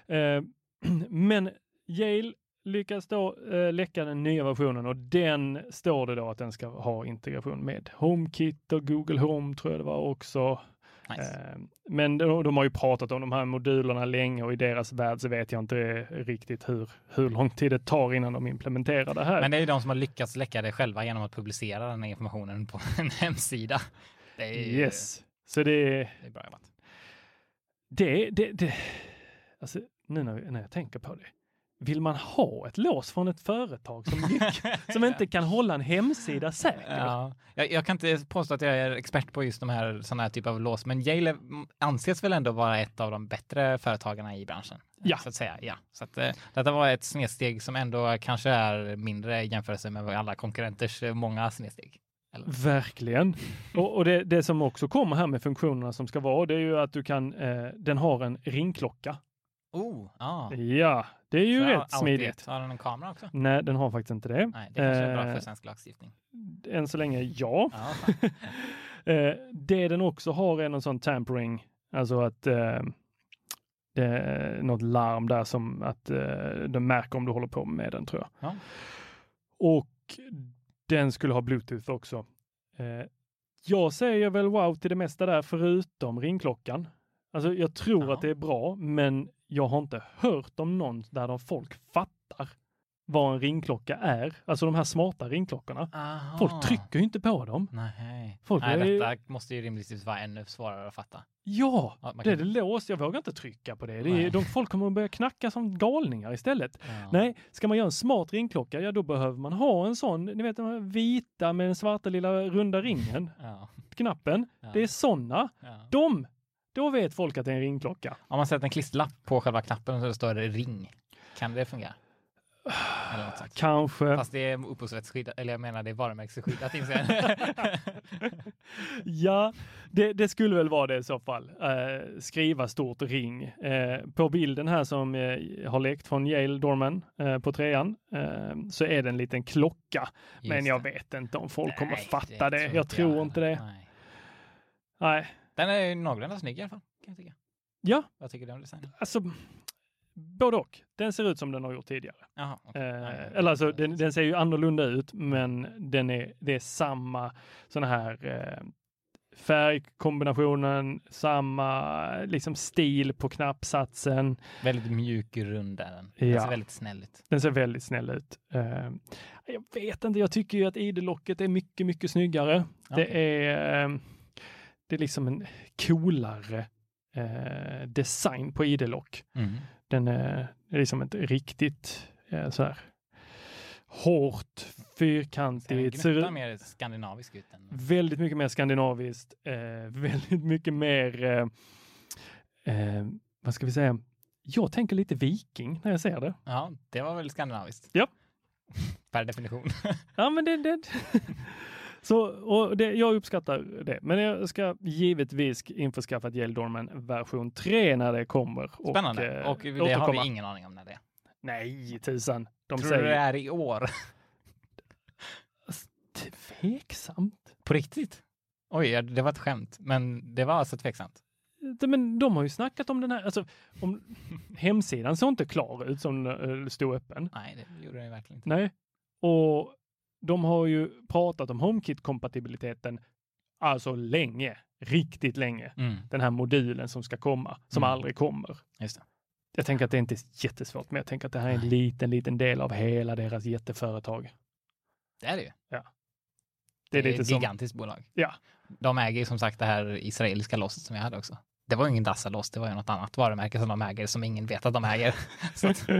Ja. Eh, men Yale lyckas då eh, läcka den nya versionen och den står det då att den ska ha integration med HomeKit och Google Home tror jag det var också. Nice. Eh, men de, de har ju pratat om de här modulerna länge och i deras värld så vet jag inte riktigt hur, hur lång tid det tar innan de implementerar det här. Men det är ju de som har lyckats läcka det själva genom att publicera den här informationen på en hemsida. Det är, ju- yes, så det är det är bra jobbat. Det, det, det, alltså nu när, när jag tänker på det. Vill man ha ett lås från ett företag som, som inte kan hålla en hemsida säker? Ja, jag, jag kan inte påstå att jag är expert på just de här sådana här typer av lås, men Yale anses väl ändå vara ett av de bättre företagarna i branschen. Ja. Så att säga, ja. Så att, eh, detta var ett snedsteg som ändå kanske är mindre i jämförelse med alla konkurrenters eh, många snedsteg. Verkligen. Och, och det, det som också kommer här med funktionerna som ska vara, det är ju att du kan, eh, den har en ringklocka. Oh, ja. Ja, det är ju Så rätt smidigt. Har den en kamera också? Nej, den har faktiskt inte det. Nej, det kanske är bra Eh, för svensk lagstiftning. Än så länge, ja. Eh, det den också har är någon sån tampering, alltså att eh, det är något larm där som att eh, den märker om du håller på med den tror jag. Ja. Och den skulle ha bluetooth också. Eh, jag säger väl wow till det mesta där förutom ringklockan. Alltså jag tror Ja. att det är bra, men jag har inte hört om någon där de folk fattar vad en ringklocka är. Alltså de här smarta ringklockorna. Aha. Folk trycker ju inte på dem. Nej. Folk Nej, är- detta måste ju rimligtvis vara ännu svårare att fatta. Ja, Ja, man det kan- är det låst. Jag vågar inte trycka på det. det är, de, folk kommer att börja knacka som galningar istället. Ja. Nej, ska man göra en smart ringklocka, ja då behöver man ha en sån, ni vet de här vita med den svarta lilla runda ringen, Ja. knappen. Det är såna. Ja. De, då vet folk att det är en ringklocka. Om man sätter en klisterlapp på själva knappen så står det ring. Kan det fungera? Kanske. Fast det är upphovsrättsskyddat, eller jag menar det är varumärkesskyddat inser. Ja, det, det skulle väl vara det i så fall. Eh, skriva stort ring. Eh, på bilden här som eh, har lekt från Yale Dorman eh, på trean eh, så är det en liten klocka. Men Just jag det. vet inte om folk kommer Nej, fatta det. tror Jag tror inte det. Nej. Nej. Den är någorlunda snygg i alla fall, kan jag tycka. Ja, Vad tycker du om designen? alltså både och. Den ser ut som den har gjort tidigare. Jaha, okej. Eh, Nej, eller alltså den, den ser ju annorlunda ut, men den är, det är samma sådana här eh, färgkombinationen, samma liksom stil på knappsatsen. Väldigt mjuk och rund är den. Den Ja. ser väldigt snäll ut. Den ser väldigt snäll ut. Eh, jag vet inte, jag tycker ju att ID-locket är mycket, mycket snyggare. Det Okej. är eh, det är liksom en coolare eh, design på ID-lock. Mm. Den är, det är liksom ett riktigt eh, så här hårt, fyrkantigt, ser mer skandinavisk ut än... väldigt mycket mer skandinaviskt, eh, väldigt mycket mer, eh, eh, vad ska vi säga, jag tänker lite viking när jag ser det. Ja, det var väl skandinaviskt. Ja. Per definition. Ja, men det, det Så, och det, jag uppskattar det. Men jag ska givetvis införskaffa ett Yale Dorman version 3 när det kommer. Spännande. eh, Och, det har återkomma. vi ingen aning om när det är. Nej, tusan. De Tror säger du det är i år? tveksamt. På riktigt? Oj, det var ett skämt. Men det var alltså tveksamt. Men de har ju snackat om den här, alltså om, hemsidan såg inte klar ut som den eh, stod öppen. Nej, det gjorde det verkligen inte. Nej. Och de har ju pratat om HomeKit-kompatibiliteten alltså länge, riktigt länge. Mm, Den här modulen som ska komma, som Mm. aldrig kommer. Jag tänker att det inte är jättesvårt, men jag tänker att det här är en liten, liten del av hela deras jätteföretag. Det är det ju. Det är lite ett som, gigantiskt bolag. Ja. De äger ju som sagt det här israeliska låset som jag hade också. Det var ju ingen Dassa-lås, det var ju något annat varumärke som de äger som ingen vet att de äger. Att,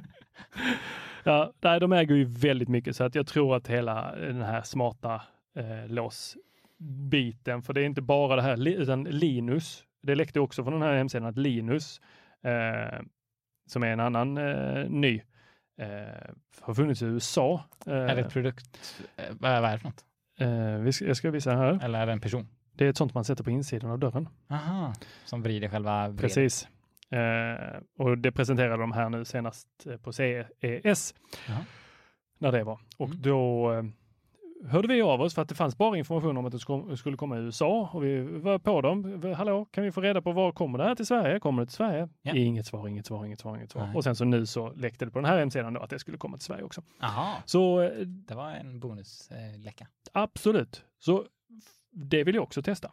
ja, nej, de äger ju väldigt mycket så att jag tror att hela den här smarta eh, låsbiten, för det är inte bara det här, utan Linus, det läckte också från den här hemsidan att Linus, eh, som är en annan eh, ny, eh, har funnits i USA. Eh, är det ett produkt... eh, Vad är det för något? Jag ska visa här. Eller är det en person? Det är ett sånt man sätter på insidan av dörren. Aha, som vrider själva vredet. Precis. Eh, och det presenterade de här nu senast eh, på CES. Jaha. När det var. Och Mm. då eh, hörde vi av oss för att det fanns bara information om att det skulle komma i USA och vi var på dem. Hallå, kan vi få reda på var kommer det här till Sverige? Kommer det till Sverige? Ja. Inget svar, inget svar, inget svar, inget svar. Nej. Och sen så nu så läckte det på den här hemsidan då att det skulle komma till Sverige också. Jaha, Så det var en bonusläcka. absolut, så det vill jag också testa.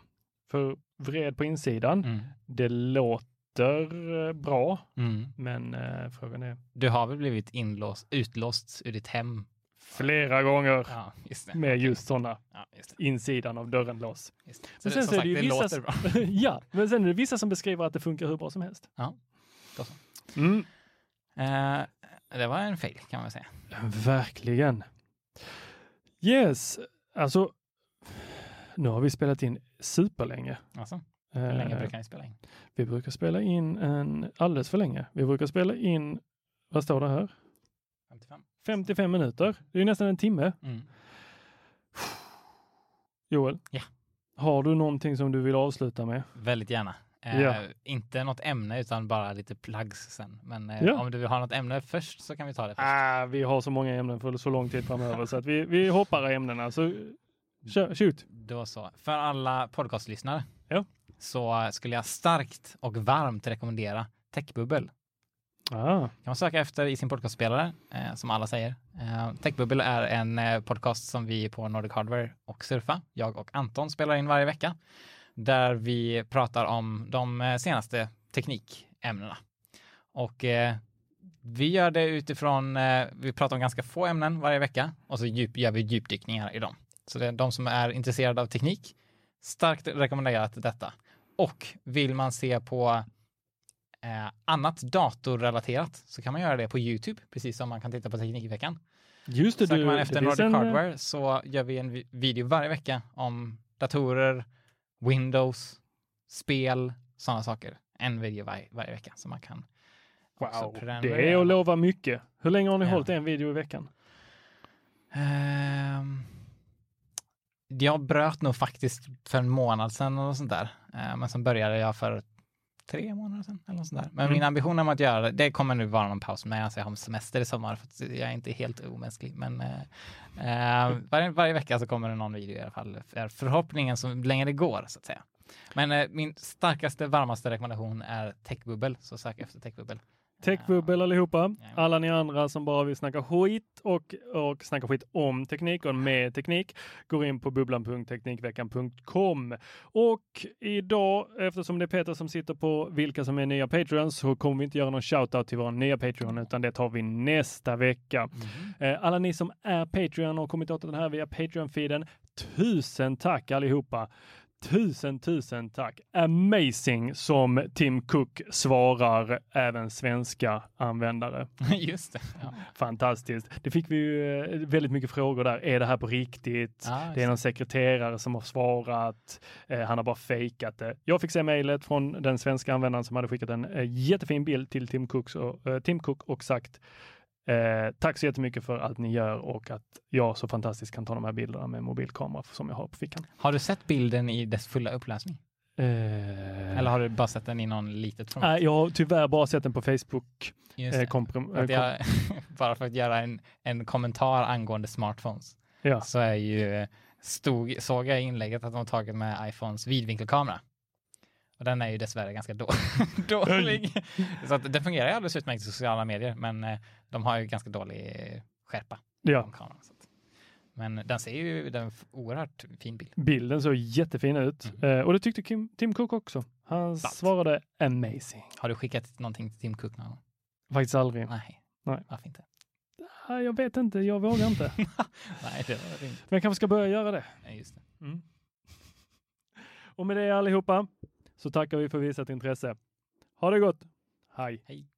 För vred på insidan, Mm. det låter eh, bra, Mm. men eh, frågan är Du har väl blivit inlåst, utlåst ur ditt hem? flera gånger Ja, just med just sådana Ja, just insidan av dörrenlås. Men sen det, så som är det vissa låter bra. ja, men sen är det vissa som beskriver att det funkar hur bra som helst. Ja. Mm. Eh, det var en fail kan man säga. Verkligen. Yes, alltså nu har vi spelat in superlänge. Alltså, hur länge Eh, brukar ni spela in? Vi brukar spela in en alldeles för länge. Vi brukar spela in, vad står det här? 55? 55 minuter. Det är nästan en timme. Mm. Joel, Ja. har du någonting som du vill avsluta med? Väldigt gärna. Eh, Ja. Inte något ämne utan bara lite plugs sen. Men eh, Ja. om du vill ha något ämne först så kan vi ta det först. Ah, vi har så många ämnen för så lång tid framöver så att vi, vi hoppar ämnena. Så shoot. Då så. För alla podcastlyssnare Ja. Så skulle jag starkt och varmt rekommendera Techbubbel. Ah, kan man söka efter i sin podcastspelare, eh, som alla säger. Eh, Techbubbel är en eh, podcast som vi på Nordic Hardware och Surfa, jag och Anton spelar in varje vecka, där vi pratar om de eh, senaste teknikämnena. Och eh, vi gör det utifrån, eh, vi pratar om ganska få ämnen varje vecka och så djup, gör vi djupdykningar i dem. Så det är de som är intresserade av teknik, starkt rekommenderat detta. Och vill man se på eh, annat datorrelaterat så kan man göra det på Youtube, precis som man kan titta på Teknikveckan. just det. Söker man efter Nordic en, eh, Hardware så gör vi en vi- video varje vecka om datorer, Windows, spel, sådana saker. En video varje, varje vecka som man kan Wow, det är att lova mycket. Hur länge har ni Ja. hållit en video i veckan? Ehm, jag bröt nog faktiskt för en månad sedan och sånt där. Eh, men sen började jag för tre månader sedan eller något sånt där. Men Mm. min ambition om att göra det, det kommer nu vara någon paus med. Alltså jag har semester i sommar för jag är inte helt omänsklig. Men eh, eh, varje, varje vecka så kommer det någon video i alla fall. För förhoppningen så länge det går så att säga. Men eh, min starkaste, varmaste rekommendation är Techbubbel, så sök efter Techbubbel. Techbubbel allihopa. Alla ni andra som bara vill snacka skit och, och snacka skit om teknik och med teknik går in på bubblan.teknikveckan.com. Och idag, eftersom det är Peter som sitter på vilka som är nya Patreons, så kommer vi inte göra någon shoutout till våra nya Patreon, utan det tar vi nästa vecka. Eh, Alla ni som är Patreon och kommit åt den här via Patreon-feeden, tusen tack allihopa! Tusen, tusen tack! Amazing som Tim Cook svarar även svenska användare. Just det. Ja. Fantastiskt. Det fick vi ju eh, väldigt mycket frågor där. Är det här på riktigt? Just det är någon sekreterare som har svarat. Eh, han har bara fejkat det. Jag fick se mejlet från den svenska användaren som hade skickat en eh, jättefin bild till Tim, Cooks och, eh, Tim Cook och sagt eh, tack så jättemycket för allt ni gör och att jag så fantastiskt kan ta de här bilderna med mobilkamera som jag har på fickan. Har du sett bilden i dess fulla upplösning? Eh, Eller har du bara sett den i någon litet format? Nej, jag har tyvärr bara sett den på Facebook. Eh, eh, jag, bara för att göra en, en kommentar angående smartphones ja. så är ju, stod, såg jag i inlägget att de har tagit med iPhones vidvinkelkamera. Och den är ju dessvärre ganska då, dålig. så att det fungerar ju alldeles utmärkt i sociala medier, men eh, de har ju ganska dålig skärpa. ja. kameran. Men den ser ju den oerhört fin bild. Bilden såg jättefin ut Mm. eh, och det tyckte Kim, Tim Cook också. Han Sant. svarade amazing. Har du skickat någonting till Tim Cook någon gång? Faktiskt aldrig. Nej. Nej. Varför inte? Ah, Jag vet inte, jag vågar inte. Nej, det var inte. Men jag kanske ska börja göra det. Nej, just det. Mm. Och med det allihopa så tackar vi för visat intresse. Ha det gott. Hej. Hej.